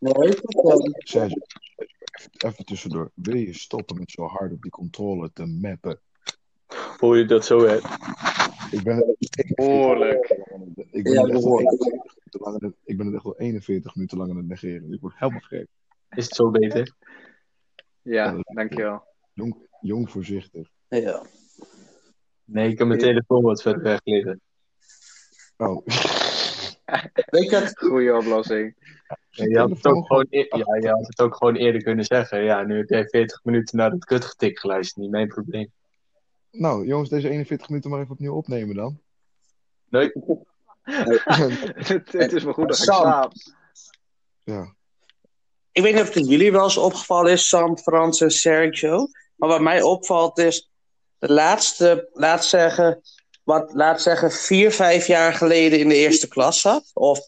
Nee, ik even, even tussendoor. Wil je stoppen met zo hard op die controle te mappen? Hoe je dat zo hebt. Ik ben ik, Behoorlijk. ik ben Ja, het echt wel behoorlijk. 41 minuten lang aan het- ik ben het echt wel 41 minuten lang aan het negeren. Ik word helemaal gek. Is het zo beter? Ja, dankjewel. Jong, jong voorzichtig. Ja. Nee, ik heb mijn telefoon wat verder weg liggen. Oh, Weet je, het- Goeie oplossing. Ja, je, had het ook gewoon e- ja, je had het ook gewoon eerder kunnen zeggen. Ja, nu heb jij 40 minuten naar dat kutgetik geluisterd. Niet mijn probleem. Nou, jongens, deze 41 minuten maar even opnieuw opnemen dan. Nee, het, het is wel goed dat ik slaap. Ja, ik weet niet of het jullie wel eens opgevallen is, Sam, Frans en Sergio. Maar wat mij opvalt is, de laatste, laat zeggen, wat, laat zeggen, vier, vijf jaar geleden in de eerste klas zat. Of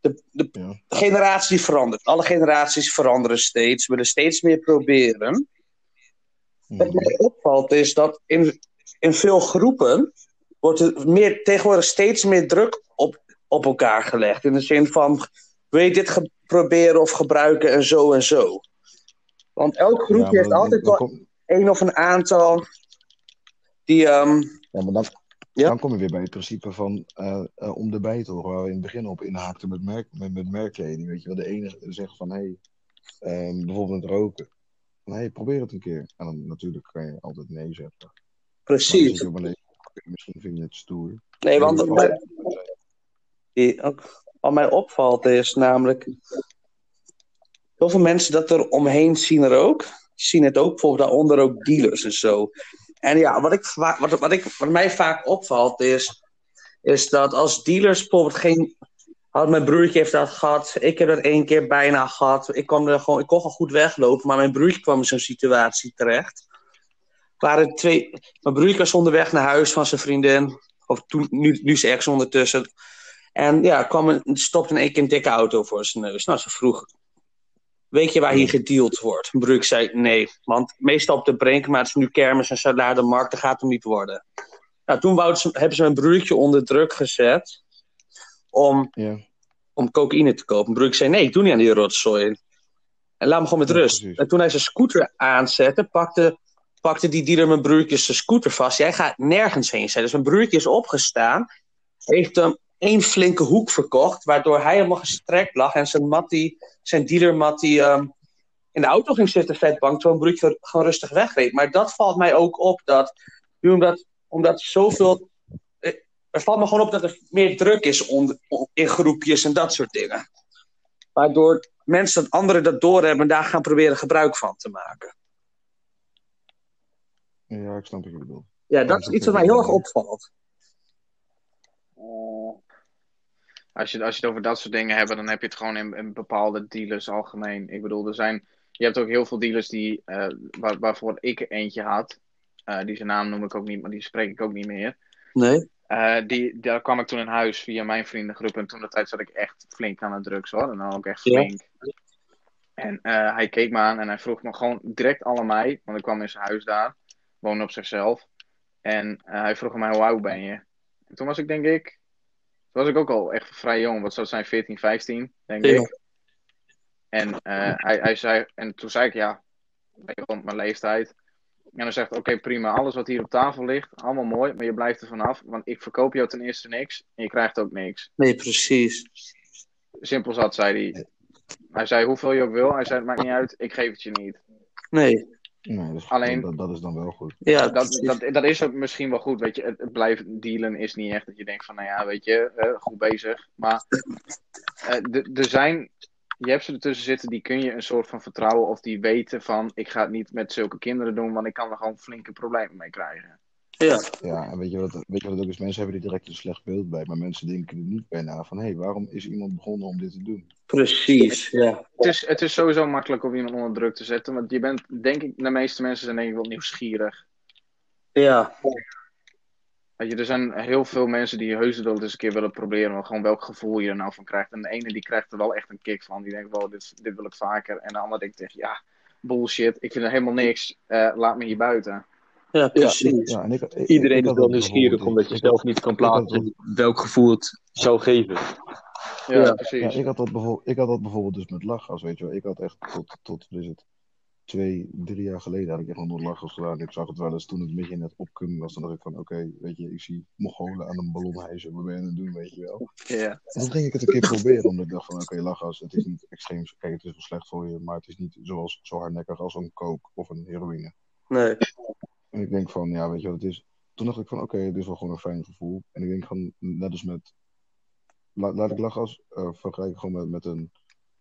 de, de ja. generatie verandert. Alle generaties veranderen steeds, willen steeds meer proberen. Wat Mhm. mij opvalt is dat in, in veel groepen wordt er meer, tegenwoordig steeds meer druk op, op elkaar gelegd. In de zin van, wil je dit proberen of gebruiken en zo en zo. Want elk groepje heeft altijd wel kom- één of een aantal die... ehm, Ja, maar dan, Ja? dan kom je weer bij het principe van eh, om de bijtel, waar we in het begin op inhaakten met, merk, met, met merkkleding. Weet je wel, de ene zegt van, hé, hey, ehm, bijvoorbeeld roken. Hey, probeer het een keer. En dan natuurlijk kan je altijd nee zeggen. Precies. misschien vind je het stoer. Nee, want wat, die ook, wat mij opvalt is namelijk... Heel veel mensen dat er omheen zien er ook. Zien het ook, bijvoorbeeld daaronder ook dealers en zo. En ja, wat, ik, wat, wat, ik, wat mij vaak opvalt is... Is dat als dealers bijvoorbeeld geen... Had mijn broertje heeft dat gehad. Ik heb dat één keer bijna gehad. Ik kon, er gewoon, ik kon gewoon goed weglopen. Maar mijn broertje kwam in zo'n situatie terecht. Waren twee, mijn broertje was onderweg naar huis van zijn vriendin. Of toen, nu, nu is ergens ondertussen. En ja, kwam een, stopte in één keer een dikke auto voor zijn neus. Nou, ze vroeg, weet je waar hier gedeeld wordt? Mijn broertje zei, nee. Want meestal op de brink, maar het is nu kermis en salademarkt, dat gaat hem niet worden. Nou, toen ze, hebben ze mijn broertje onder druk gezet om, Ja, om cocaïne te kopen. Broertje zei, nee, ik doe niet aan die rotzooi. En laat me gewoon met Ja, rust. precies. En toen hij zijn scooter aanzette, pakte, pakte die dealer mijn broertje zijn scooter vast. Jij gaat nergens heen zijn. Dus mijn broertje is opgestaan, heeft hem één flinke hoek verkocht, waardoor hij helemaal gestrekt lag en zijn, mattie, zijn dealer Mattie ehm, in de auto ging zitten, vetbank, terwijl mijn broertje gewoon rustig wegreed. Maar dat valt mij ook op, dat nu omdat, omdat zoveel... eh, Er valt me gewoon op dat er meer druk is onder, in groepjes en dat soort dingen. Waardoor mensen dat anderen dat doorhebben en daar gaan proberen gebruik van te maken. ja, ik snap wat je bedoelt. Ja, dat is iets wat mij heel erg opvalt. Als je, als je het over dat soort dingen hebt, dan heb je het gewoon in, in bepaalde dealers algemeen. Ik bedoel, er zijn, je hebt ook heel veel dealers die, eh, waar, waarvoor ik eentje had. Eh, die zijn naam noem ik ook niet, maar die spreek ik ook niet meer. Nee? Eh, die, daar kwam ik toen in huis via mijn vriendengroep. En toen de tijd zat ik echt flink aan de drugs hoor. En dan ook echt Ja. flink. En eh, hij keek me aan en hij vroeg me gewoon direct allemaal. Want ik kwam in zijn huis daar. Woonde op zichzelf. En eh, hij vroeg mij hoe oud ben je? En toen was ik denk ik. Toen was ik ook al echt vrij jong. Wat zou het zijn? 14, 15 denk Ja. ik. En, hij, hij zei, en toen zei ik ja. Rond mijn leeftijd. En dan zegt oké prima. Alles wat hier op tafel ligt. Allemaal mooi. Maar je blijft er vanaf. Want ik verkoop jou ten eerste niks. En je krijgt ook niks. Nee, precies. Simpel zat, zei hij. Hij zei hoeveel je ook wil. Hij zei het maakt niet uit. Ik geef het je niet. Nee. Nee, dus Alleen- dat, dat is dan wel goed. Ja, dat, dat, dat is ook misschien wel goed. Weet je, het, het blijven dealen is niet echt dat je denkt van, nou ja, weet je, eh, goed bezig. Maar eh, er zijn, je hebt ze ertussen zitten, die kun je een soort van vertrouwen of die weten van, ik ga het niet met zulke kinderen doen, want ik kan er gewoon flinke problemen mee krijgen. Ja, Ja, en weet je, wat, weet je wat ook is? Mensen hebben er direct een slecht beeld bij, maar mensen denken er niet bij na van, hé, hey, waarom is iemand begonnen om dit te doen? precies. Ja. Het is, het is sowieso makkelijk om iemand onder druk te zetten, want je bent, denk ik, de meeste mensen zijn denk ik wel nieuwsgierig. Ja, Weet je, er zijn heel veel mensen die heus wel eens een keer willen proberen, maar gewoon welk gevoel je er nou van krijgt. En de ene die krijgt er wel echt een kick van, die denkt, wow, dit, dit wil ik vaker. En de ander denkt echt, ja, bullshit, ik vind er helemaal niks, eh, laat me hier buiten. ja, precies. Ja, en ik, ik- Iedereen ik is wel nieuwsgierig omdat je zelf niet kan plaatsen welk gevoel het zou geven. Ja, Ja, precies. Ja, ik had, dat bijvoorbeeld, ik had dat bijvoorbeeld dus met lachgas, weet je wel. Ik had echt tot, tot is het, twee, drie jaar geleden had ik echt nog nooit lachgas gedaan. Ik zag het wel eens toen het een beetje net opkoming was. Dan dacht ik van, oké, weet je, ik zie Mongolen aan een ballon hijsen. Wat ben je aan het doen, weet je wel. Ja, En toen ging ik het een keer proberen, omdat ik dacht van, oké, lachgas, het is niet extreem, kijk, het is wel slecht voor je, maar het is niet zoals, zo hardnekkig als een coke of een heroïne. Nee. En ik denk van, ja, weet je wat het is? Toen dacht ik van, oké, het is wel gewoon een fijn gevoel. En ik denk van, net als met, la- laat ik lachgas eh vergelijken gewoon met, met, een,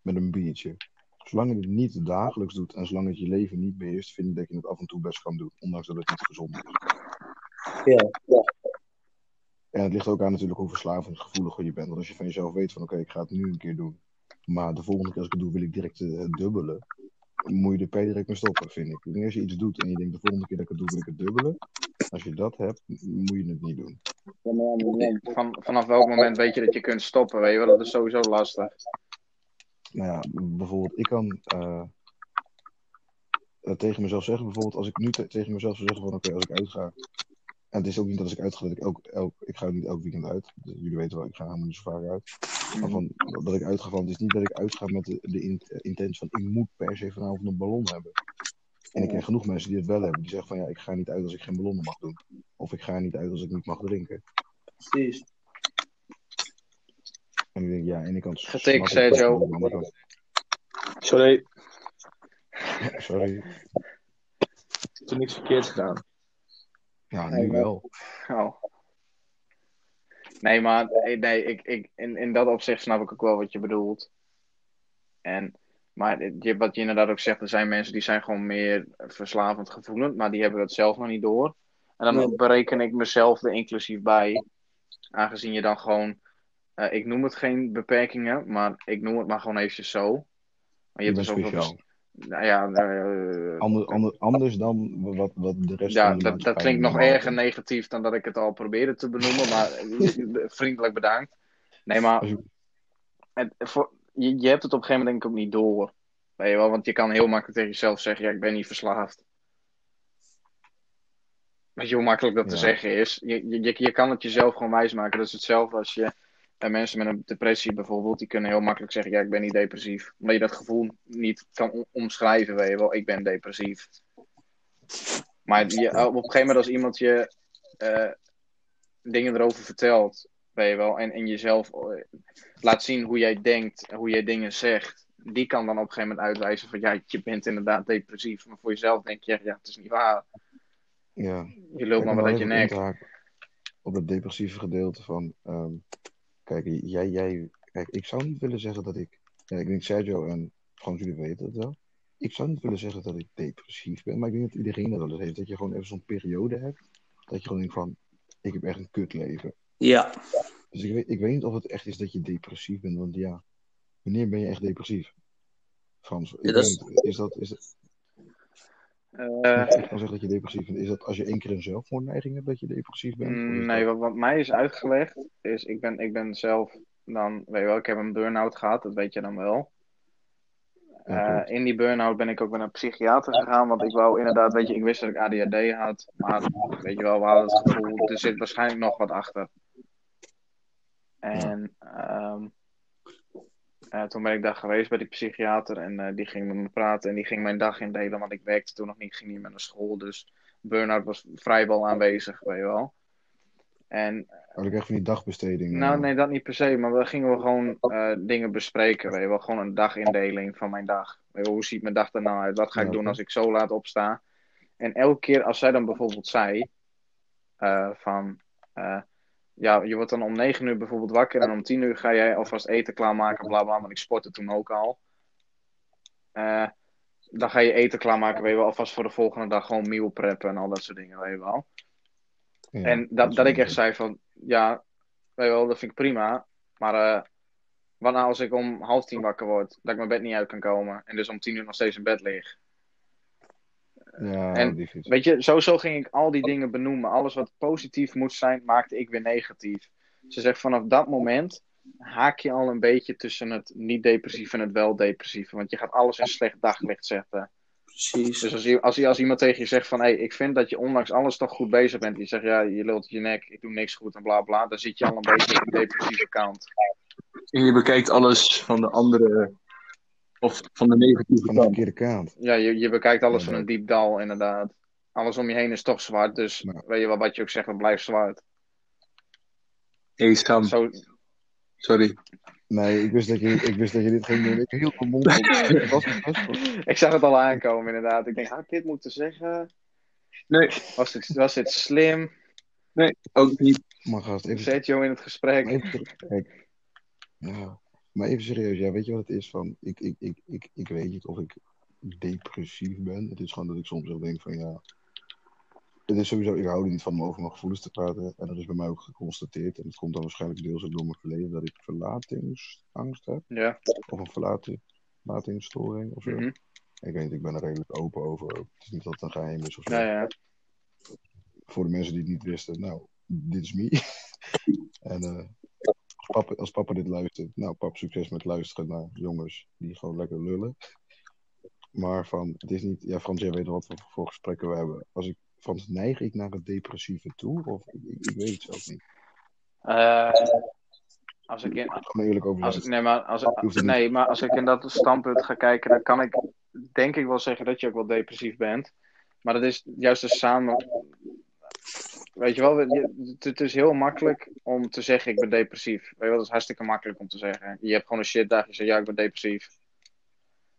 met een biertje. Zolang je het niet dagelijks doet en zolang het je leven niet beheerst, vind ik dat je het af en toe best kan doen, ondanks dat het niet gezond is. Ja. En het ligt ook aan natuurlijk hoe verslavingsgevoelig je bent. Want als je van jezelf weet van, oké, ik ga het nu een keer doen, maar de volgende keer als ik het doe, wil ik direct eh, het dubbele. Moet je er per direct mee stoppen, vind ik. Denk, Als je iets doet en je denkt, de volgende keer dat ik het doe, wil ik het dubbele. Als je dat hebt, moet je het niet doen. Van, vanaf welk moment weet je dat je kunt stoppen, weet je wel, dat is sowieso lastig. Nou ja, bijvoorbeeld, ik kan eh, tegen mezelf zeggen, bijvoorbeeld, als ik nu te- tegen mezelf zou zeggen van, oké, als ik uitga, en het is ook niet dat als ik uitga, dat ik ook, ik ga niet elk weekend uit. Dus jullie weten wel, ik ga helemaal niet zo vaak uit. Maar van, dat ik uitga van, het is niet dat ik uitga met de, de eh, intentie van, ik moet per se vanavond een ballon hebben. En ik ken genoeg mensen die het wel hebben, die zeggen van, ja, ik ga niet uit als ik geen ballonnen mag doen. Of ik ga niet uit als ik niet mag drinken. Precies. En ik denk, ja, aan de ene kant... Getikt, Sergio. Sorry, Sorry. ik heb er niks verkeerd gedaan. Ja, nu wel. Oh. Nee, maar eh, nee, ik, ik, in, in dat opzicht snap ik ook wel wat je bedoelt. En, maar het- je, wat je inderdaad ook zegt, er zijn mensen die zijn gewoon meer verslavend gevoelend, maar die hebben dat zelf nog niet door. En dan Nee. bereken ik mezelf er inclusief bij, aangezien je dan gewoon, eh, ik noem het geen beperkingen, maar ik noem het maar gewoon eventjes zo. Maar Je hebt dus vers- Nou ja, eh, Ander, ander, anders dan wat, wat de rest ja, van de dat, dat klinkt nog erger negatief dan dat ik het al probeerde te benoemen, maar eh, vriendelijk bedankt. Nee, maar het, voor, je, je hebt het op een gegeven moment denk ik ook niet door. Weet je wel, want je kan heel makkelijk tegen jezelf zeggen, ja, ik ben niet verslaafd. Weet je hoe makkelijk dat te zeggen is? Je, je, je- je kan het jezelf gewoon wijsmaken. Dat is hetzelfde als je en mensen met een depressie bijvoorbeeld, die kunnen heel makkelijk zeggen, ja, ik ben niet depressief. Omdat je dat gevoel niet kan om- omschrijven, weet je wel, ik ben depressief. Maar je, op een gegeven moment als iemand je eh, dingen erover vertelt, weet je wel, en, en jezelf eh, laat zien hoe jij denkt en hoe jij dingen zegt, die kan dan op een gegeven moment uitwijzen van, ja, je bent inderdaad depressief. Maar voor jezelf denk je, ja, het is niet waar. ja. Je lult maar wat uit je nek. Op het depressieve gedeelte van. ehm, kijk, jij, jij. Kijk, ik zou niet willen zeggen dat ik. Ja, ik denk Sergio en Frans, jullie weten het wel. Ik zou niet willen zeggen dat ik depressief ben, maar ik denk dat iedereen dat wel eens heeft. Dat je gewoon even zo'n periode hebt. Dat je gewoon denkt van. Ik heb echt een kut leven. Ja, Dus ik weet, ik weet niet of het echt is dat je depressief bent. Want ja, wanneer ben je echt depressief? Frans, Ja, dat is- dat, is het, Eh, Mag ik kan zeggen dat je depressief bent? Is dat als je één keer een zelfmoordneiging hebt dat je depressief bent? Mm, nee, wat, wat mij is uitgelegd is, ik ben, ik ben zelf dan, weet je wel, ik heb een burn-out gehad, dat weet je dan wel. Eh, in die burn-out ben ik ook bij een psychiater gegaan, want ik wou inderdaad, weet je, ik wist dat ik ADHD had, maar weet je wel, we hadden het gevoel, er zit waarschijnlijk nog wat achter. En ehm, eh, toen ben ik daar geweest bij die psychiater en eh, die ging met me praten en die ging mijn dag indelen, want ik werkte toen nog niet, ging niet meer naar school, dus burn-out was vrijwel aanwezig, weet je wel. En Oh, ik krijg van die dagbesteding. nou, eh, nee, dat niet per se. Maar we gingen we gewoon eh, dingen bespreken. Weet je wel. Gewoon een dagindeling van mijn dag. Weet je hoe ziet mijn dag er nou uit? Wat ga ik Ja, doen als ik zo laat opsta? En elke keer als zij dan bijvoorbeeld zei... eh, van... ja, je wordt dan om negen uur bijvoorbeeld wakker... en om tien uur ga jij alvast eten klaarmaken, bla bla. Want ik sportte toen ook al. Eh, dan ga je eten klaarmaken, weet je wel. Alvast voor de volgende dag gewoon meal preppen en al dat soort dingen, weet je wel. ja, En dat, dat ik echt zei van, ja, weet je wel, dat vind ik prima. Maar eh wat nou als ik om half tien wakker word, dat ik mijn bed niet uit kan komen. En dus om tien uur nog steeds in bed lig. Ja, en. Weet je, sowieso ging ik al die dingen benoemen. Alles wat positief moet zijn, maakte ik weer negatief. Ze zegt vanaf dat moment haak je al een beetje tussen het niet-depressieve en het wel-depressieve. Want je gaat alles in slecht daglicht zetten. Precies. Dus als, als, iemand tegen je zegt van, hé, ik vind dat je ondanks alles toch goed bezig bent. Die zegt, ja, je lult je nek, ik doe niks goed en bla bla. Dan zit je al een beetje op de depressieve kant. En je bekijkt alles van de andere. Of van de negatieve Van de kant. verkeerde kant. Ja, je, je bekijkt alles Ja, van een diep dal, inderdaad. Alles om je heen is toch zwart, dus weet je wel, wat je ook zegt, het blijft zwart. Hey Sam, Zo, sorry. Nee, ik wist dat je, ik wist dat je dit ging doen. Ik hield mijn mond op. Het was best wel- ik zag het al aankomen, inderdaad. Ik denk, had ik dit moeten zeggen? Nee, Was dit, was dit slim? ook niet. Maar gast, even, Zet jou in het gesprek? even. Ja, maar even serieus. Ja, weet je wat het is? Van, ik, ik, ik, ik, ik weet niet of ik depressief ben. Het is gewoon dat ik soms ook denk van ja. Het is sowieso, ik hou er niet van om over mijn gevoelens te praten. En dat is bij mij ook geconstateerd. En het komt dan waarschijnlijk deels ook door mijn verleden dat ik verlatingsangst heb. Ja. Of een verlating, verlatingsstoring of zo. mhm. Ik weet niet, ik ben er redelijk open over. ook. Het is niet dat het een geheim is of zo. ja, ja. Voor de mensen die het niet wisten, nou, dit is me. en eh, papa, als papa dit luistert, nou, pap, succes met luisteren naar jongens die gewoon lekker lullen. Maar van, het is niet, ja, Frans, jij weet wat voor, voor gesprekken we hebben. Als ik, Frans, neig ik naar het depressieve toe? Of ik, ik, weet het zelf niet. Eh, als ik in, eerlijk over Als, nee, maar als, het nee, maar als ik in dat standpunt ga kijken, dan kan ik denk ik wel zeggen dat je ook wel depressief bent. Maar dat is juist dus samen. Weet je wel, het, het is heel makkelijk om te zeggen ik ben depressief. Weet je wel, dat is hartstikke makkelijk om te zeggen. Je hebt gewoon een shitdag, je zegt ja, ik ben depressief.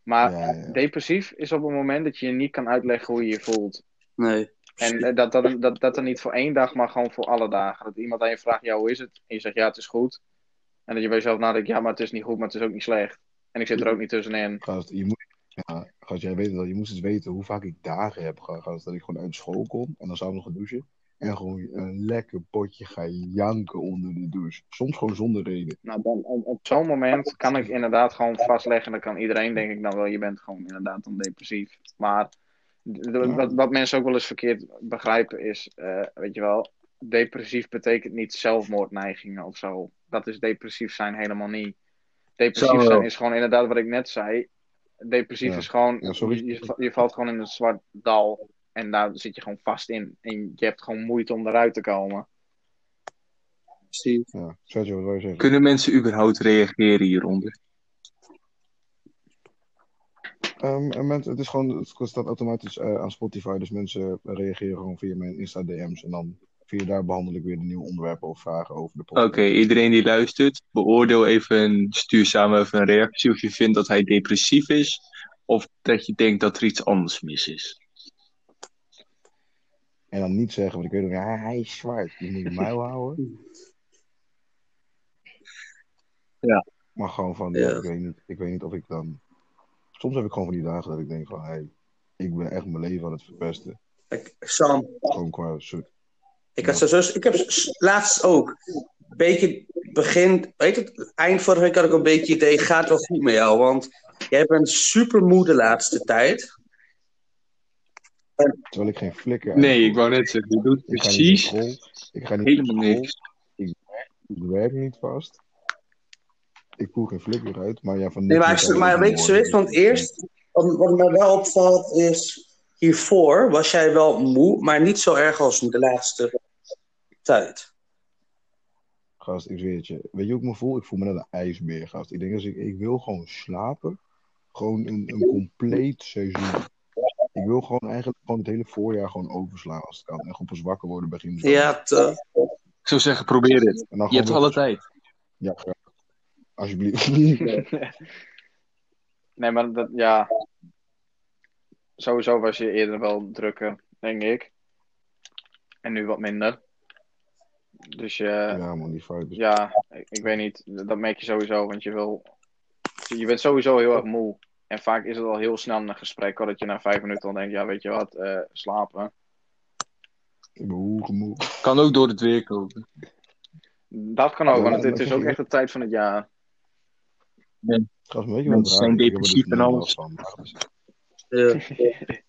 Maar Ja, ja. depressief is op het moment dat je je niet kan uitleggen hoe je je voelt. Nee. En eh, dat, dat, dat, dat er niet voor één dag, maar gewoon voor alle dagen. Dat iemand aan je vraagt, ja, hoe is het? En je zegt, ja, het is goed. En dat je bij jezelf nadenkt, ja, maar het is niet goed, maar het is ook niet slecht. En ik zit er ook niet tussenin. Gast, je moet, ja, gast, jij weet dat, je moest eens weten hoe vaak ik dagen heb gehad. Dat ik gewoon uit school kom en dan s'avonds ga douchen. En gewoon een lekker potje ga janken onder de douche. Soms gewoon zonder reden. Nou, dan, op, op zo'n moment kan ik inderdaad gewoon vastleggen. Dan kan iedereen, denk ik, dan wel, je bent gewoon inderdaad dan depressief. Maar Ja. wat, wat mensen ook wel eens verkeerd begrijpen is, eh, weet je wel, depressief betekent niet zelfmoordneigingen of zo. Dat is depressief zijn helemaal niet. Depressief zijn is gewoon inderdaad wat ik net zei. Depressief Ja. is gewoon, Ja, je, je valt gewoon in een zwart dal. En daar zit je gewoon vast in. En je hebt gewoon moeite om eruit te komen. Precies. Ja, Sergio, wat wil je zeggen? Kunnen mensen überhaupt reageren hieronder? Ehm, mensen, het is gewoon, het staat automatisch eh, aan Spotify, dus mensen reageren gewoon via mijn Insta DM's en dan via daar behandel ik weer de nieuwe onderwerpen of vragen over de Oké, podcast. iedereen die luistert, beoordeel even, stuur samen even een reactie of je vindt dat hij depressief is of dat je denkt dat er iets anders mis is. En dan niet zeggen, want ik weet nog, ja, hij is zwart, die moet je muil houden. Ja. Maar gewoon van, ja. Ik, weet niet, ik weet niet of ik dan... Soms heb ik gewoon van die dagen dat ik denk van, hey, ik ben echt mijn leven aan het verpesten. Kijk, Sam, Gewoon qua soort... ik, had zo, ik heb laatst ook een beetje begin, weet het, eind vorige week had ik een beetje idee, gaat wel goed met jou, want jij bent super moe de laatste tijd. Terwijl ik geen flikker Nee, uitvoer. ik wou net zeggen, je doet Ik ga niet precies. Ik ga niet helemaal niks. Ik werk niet vast. Ik voer geen flikker uit. Maar ja, van Nee, maar, hij maar weet je zoiets, want eerst, wat, wat mij wel opvalt is, hiervoor was jij wel moe, maar niet zo erg als de laatste tijd. Gast, ik zweer het je. Weet je hoe ik me voel? Ik voel me net een ijsbeer, gast. Ik denk als ik, ik wil gewoon slapen. Gewoon een, een compleet seizoen. Ik wil gewoon eigenlijk gewoon het hele voorjaar gewoon overslaan als het kan. En gewoon pas wakker worden begin. Ja, te- Ik zou zeggen, probeer het. En dan Je hebt gewoon alle weer- tijd. Ja, graag. Alsjeblieft. Nee, maar dat, ja. Sowieso was je eerder wel drukker, denk ik. En nu wat minder. Dus je, ja, ja, man, die fout is... ik, ik weet niet. Dat merk je sowieso, want je wil. Je bent sowieso heel erg moe. En vaak is het al heel snel een gesprek, dat je na vijf minuten al denkt: ja, weet je wat, eh, slapen. Hoe gemoe. Kan ook door het weer komen. Dat kan ook, Ja, want het, is ook echt de tijd van het jaar. Gast, weet je wat Mensen zijn is? Depressief dus en alles. van, is- ja.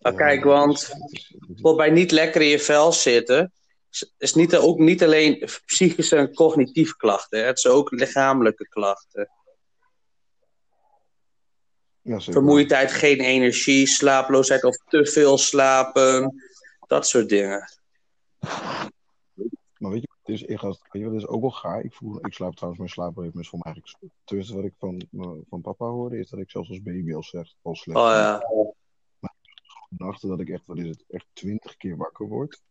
Maar ja, kijk, is- want is- is- bij niet lekker in je vel zitten, is- niet, ook niet alleen psychische en cognitieve klachten. Hè? Het zijn ook lichamelijke klachten. Ja. Vermoeidheid, geen energie, slaaploosheid of te veel slapen. Dat soort dingen. Maar weet je het is? Ik, gast, weet je wat het is ook wel gaar? Ik, voel, ik slaap trouwens, mijn slaapritme is voor mij eigenlijk... Tenminste, wat ik van, mijn- van papa hoorde, is dat ik zelfs als baby al, slecht, al slecht Oh ja. Nachten dat ik echt, wat is het, echt twintig keer wakker word.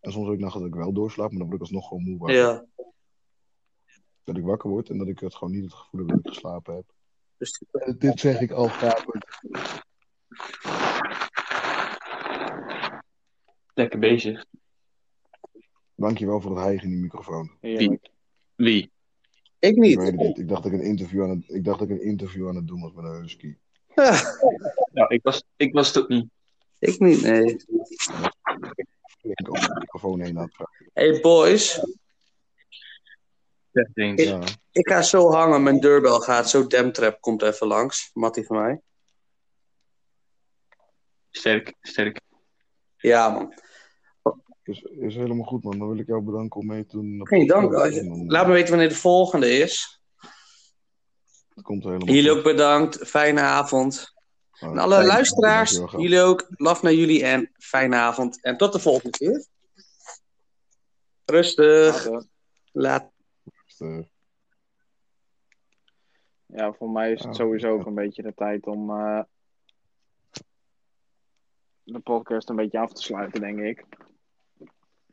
En soms ook nachten dat ik wel doorslaap, maar dan word ik alsnog gewoon moe wakker. ja. Dat ik wakker word en dat ik het gewoon niet het gevoel heb dat ik geslapen heb. Dus, Eh, dit zeg ik al gapend. Lekker bezig. Dankjewel voor het hijgen in die microfoon. Heerlijk. Wie? ik Ik niet. weet het niet. Ik dacht dat ik een interview aan het, ik dacht dat ik een interview aan het doen was met een husky. Ja, ik was, ik was het ook niet. ik niet, nee. Ik over de microfoon heen aan het praten. Hey boys. Ja. ik ga zo hangen. Mijn deurbel gaat. Zo Demtrap komt even langs. Mattie van mij. Sterk, sterk. Ja man. Is, is helemaal goed, man. Dan wil ik jou bedanken om mee te doen. Geen dank. Laat me weten wanneer de volgende is. Het komt helemaal Jullie goed. ook bedankt. Fijne avond. Nou, En alle fijn. luisteraars, jullie ook. Laf naar jullie en fijne avond. En tot de volgende keer. Rustig. Later. Laat. Ja, voor mij is het Ah, sowieso ook een beetje de tijd om eh, de podcast een beetje af te sluiten, denk ik.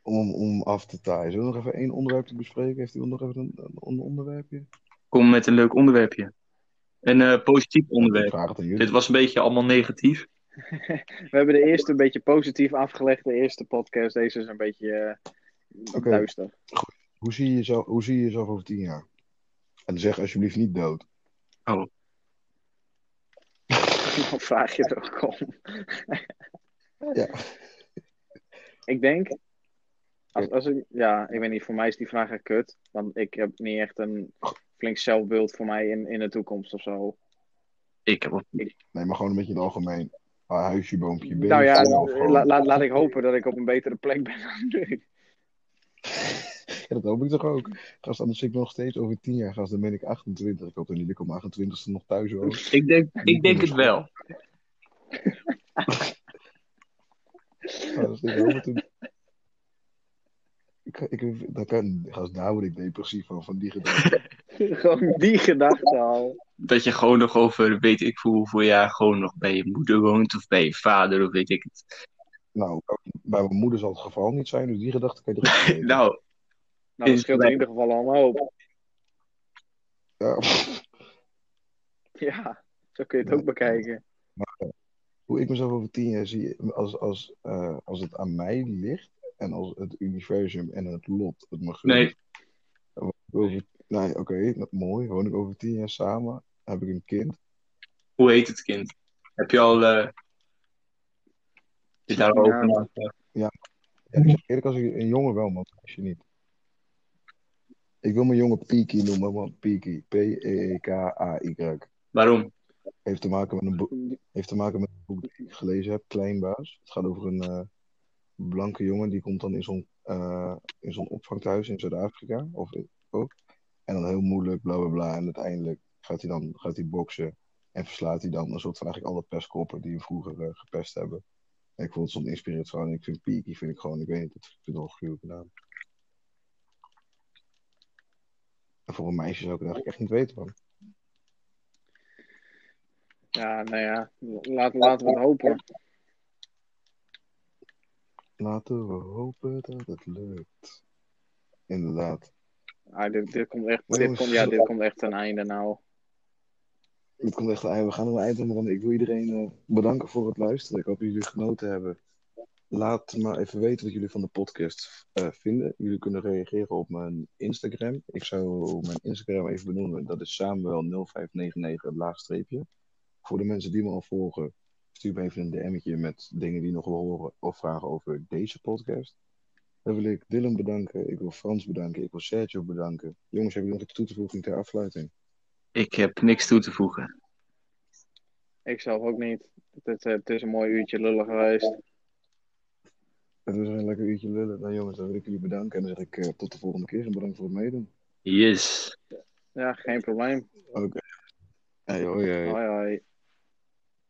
om, om af te taaien. Zullen we nog even één onderwerp te bespreken? Heeft iemand nog even een, een onderwerpje? Kom met een leuk onderwerpje. Een eh, positief onderwerp. Dit was een beetje allemaal negatief. We hebben de eerste een beetje positief afgelegd, de eerste podcast. Deze is een beetje eh, duister. Hoe, zie je jezelf, hoe zie je jezelf over tien jaar? En zeg alsjeblieft niet dood. Oh, Dan vraag je er ook om. Ja. Ik denk, als, als ik, ja, ik weet niet, voor mij is die vraag echt kut. Want ik heb niet echt een flink zelfbeeld voor mij in, in de toekomst of zo. ik heb Nee, maar gewoon een beetje in het algemeen. Ah, huisje, boompje, nou ja, of gewoon- la, la- laat ik hopen dat ik op een betere plek ben dan nu. Ja, dat hoop ik toch ook. Gast, anders zit ik nog steeds over tien jaar. Gast, dan ben ik 28. Ik hoop dat niet ik om 28ste nog thuis woon. Ik denk, ik denk het wel. Ah, dat is niet over toen. Ik, ik, daar, kan, gast, daar word ik depressief van, van die gedachte. Gewoon die gedachte al. Dat je gewoon nog over, weet ik veel hoeveel jaar, gewoon nog bij je moeder woont of bij je vader of weet ik het. Nou, bij mijn moeder zal het geval niet zijn, dus die gedachte kan je. Nou, Nou, dat scheelt in ieder geval al een hoop. Ja. Ja, zo kun je het ook bekijken. Hoe ik mezelf over tien jaar zie, als, als, eh, als het aan mij ligt en als het universum en het lot het gunt. nee, Over, nee, oké, mooi. Woon ik over tien jaar samen, heb ik een kind. hoe heet het kind? Heb je al, eh is daar al Ja. over? Ja, Ja, ik zeg eerlijk, als ik een jongen wel, man. Als je niet. Ik wil mijn jongen Peaky noemen, man. Peaky. P-E-E-K-A-Y. Waarom? Heeft te maken met een boek, heeft te maken met een boek dat ik gelezen heb, Kleinbaas. Het gaat over een eh, blanke jongen die komt dan in zo'n eh, in zo'n opvangthuis in Zuid-Afrika. Of ook. En dan heel moeilijk, bla bla bla. En uiteindelijk gaat hij dan gaat hij boksen. En verslaat hij dan een soort van eigenlijk alle pestkoppen die hem vroeger eh, gepest hebben. En ik vond het zo'n inspirerend verhaal. En ik vind Peaky, vind ik gewoon, ik weet niet, ik vind het wel gruwelijk gedaan. En voor een meisje zou ik het eigenlijk echt niet weten, man. Ja, nou ja, laat, laten we het hopen. Laten we hopen dat het lukt. Inderdaad. Ah, dit, dit, komt echt, dit, komt, ja, dit komt echt ten einde nou. Het komt echt aan. We gaan een eind aan branden. Ik wil iedereen eh, bedanken voor het luisteren. Ik hoop dat jullie genoten hebben. Laat maar even weten wat jullie van de podcast eh, vinden. Jullie kunnen reageren op mijn Instagram. Ik zou mijn Instagram even benoemen. Dat is Samuel0599 laagstreepje. Voor de mensen die me al volgen, stuur me even een DM'tje met dingen die nog wil horen of vragen over deze podcast. Dan wil ik Dylan bedanken, ik wil Frans bedanken, ik wil Sergio bedanken. Jongens, hebben jullie nog iets toe te voegen ter afsluiting? Ik heb niks toe te voegen. Ik zelf ook niet. Het, het is een mooi uurtje lullen geweest. Het was een lekker uurtje lullen. Nou jongens, dan wil ik jullie bedanken en dan zeg ik eh, tot de volgende keer en bedankt voor het meedoen. Yes. Ja, geen probleem. Oké. Hey, hoi, hoi. Hoi hoi.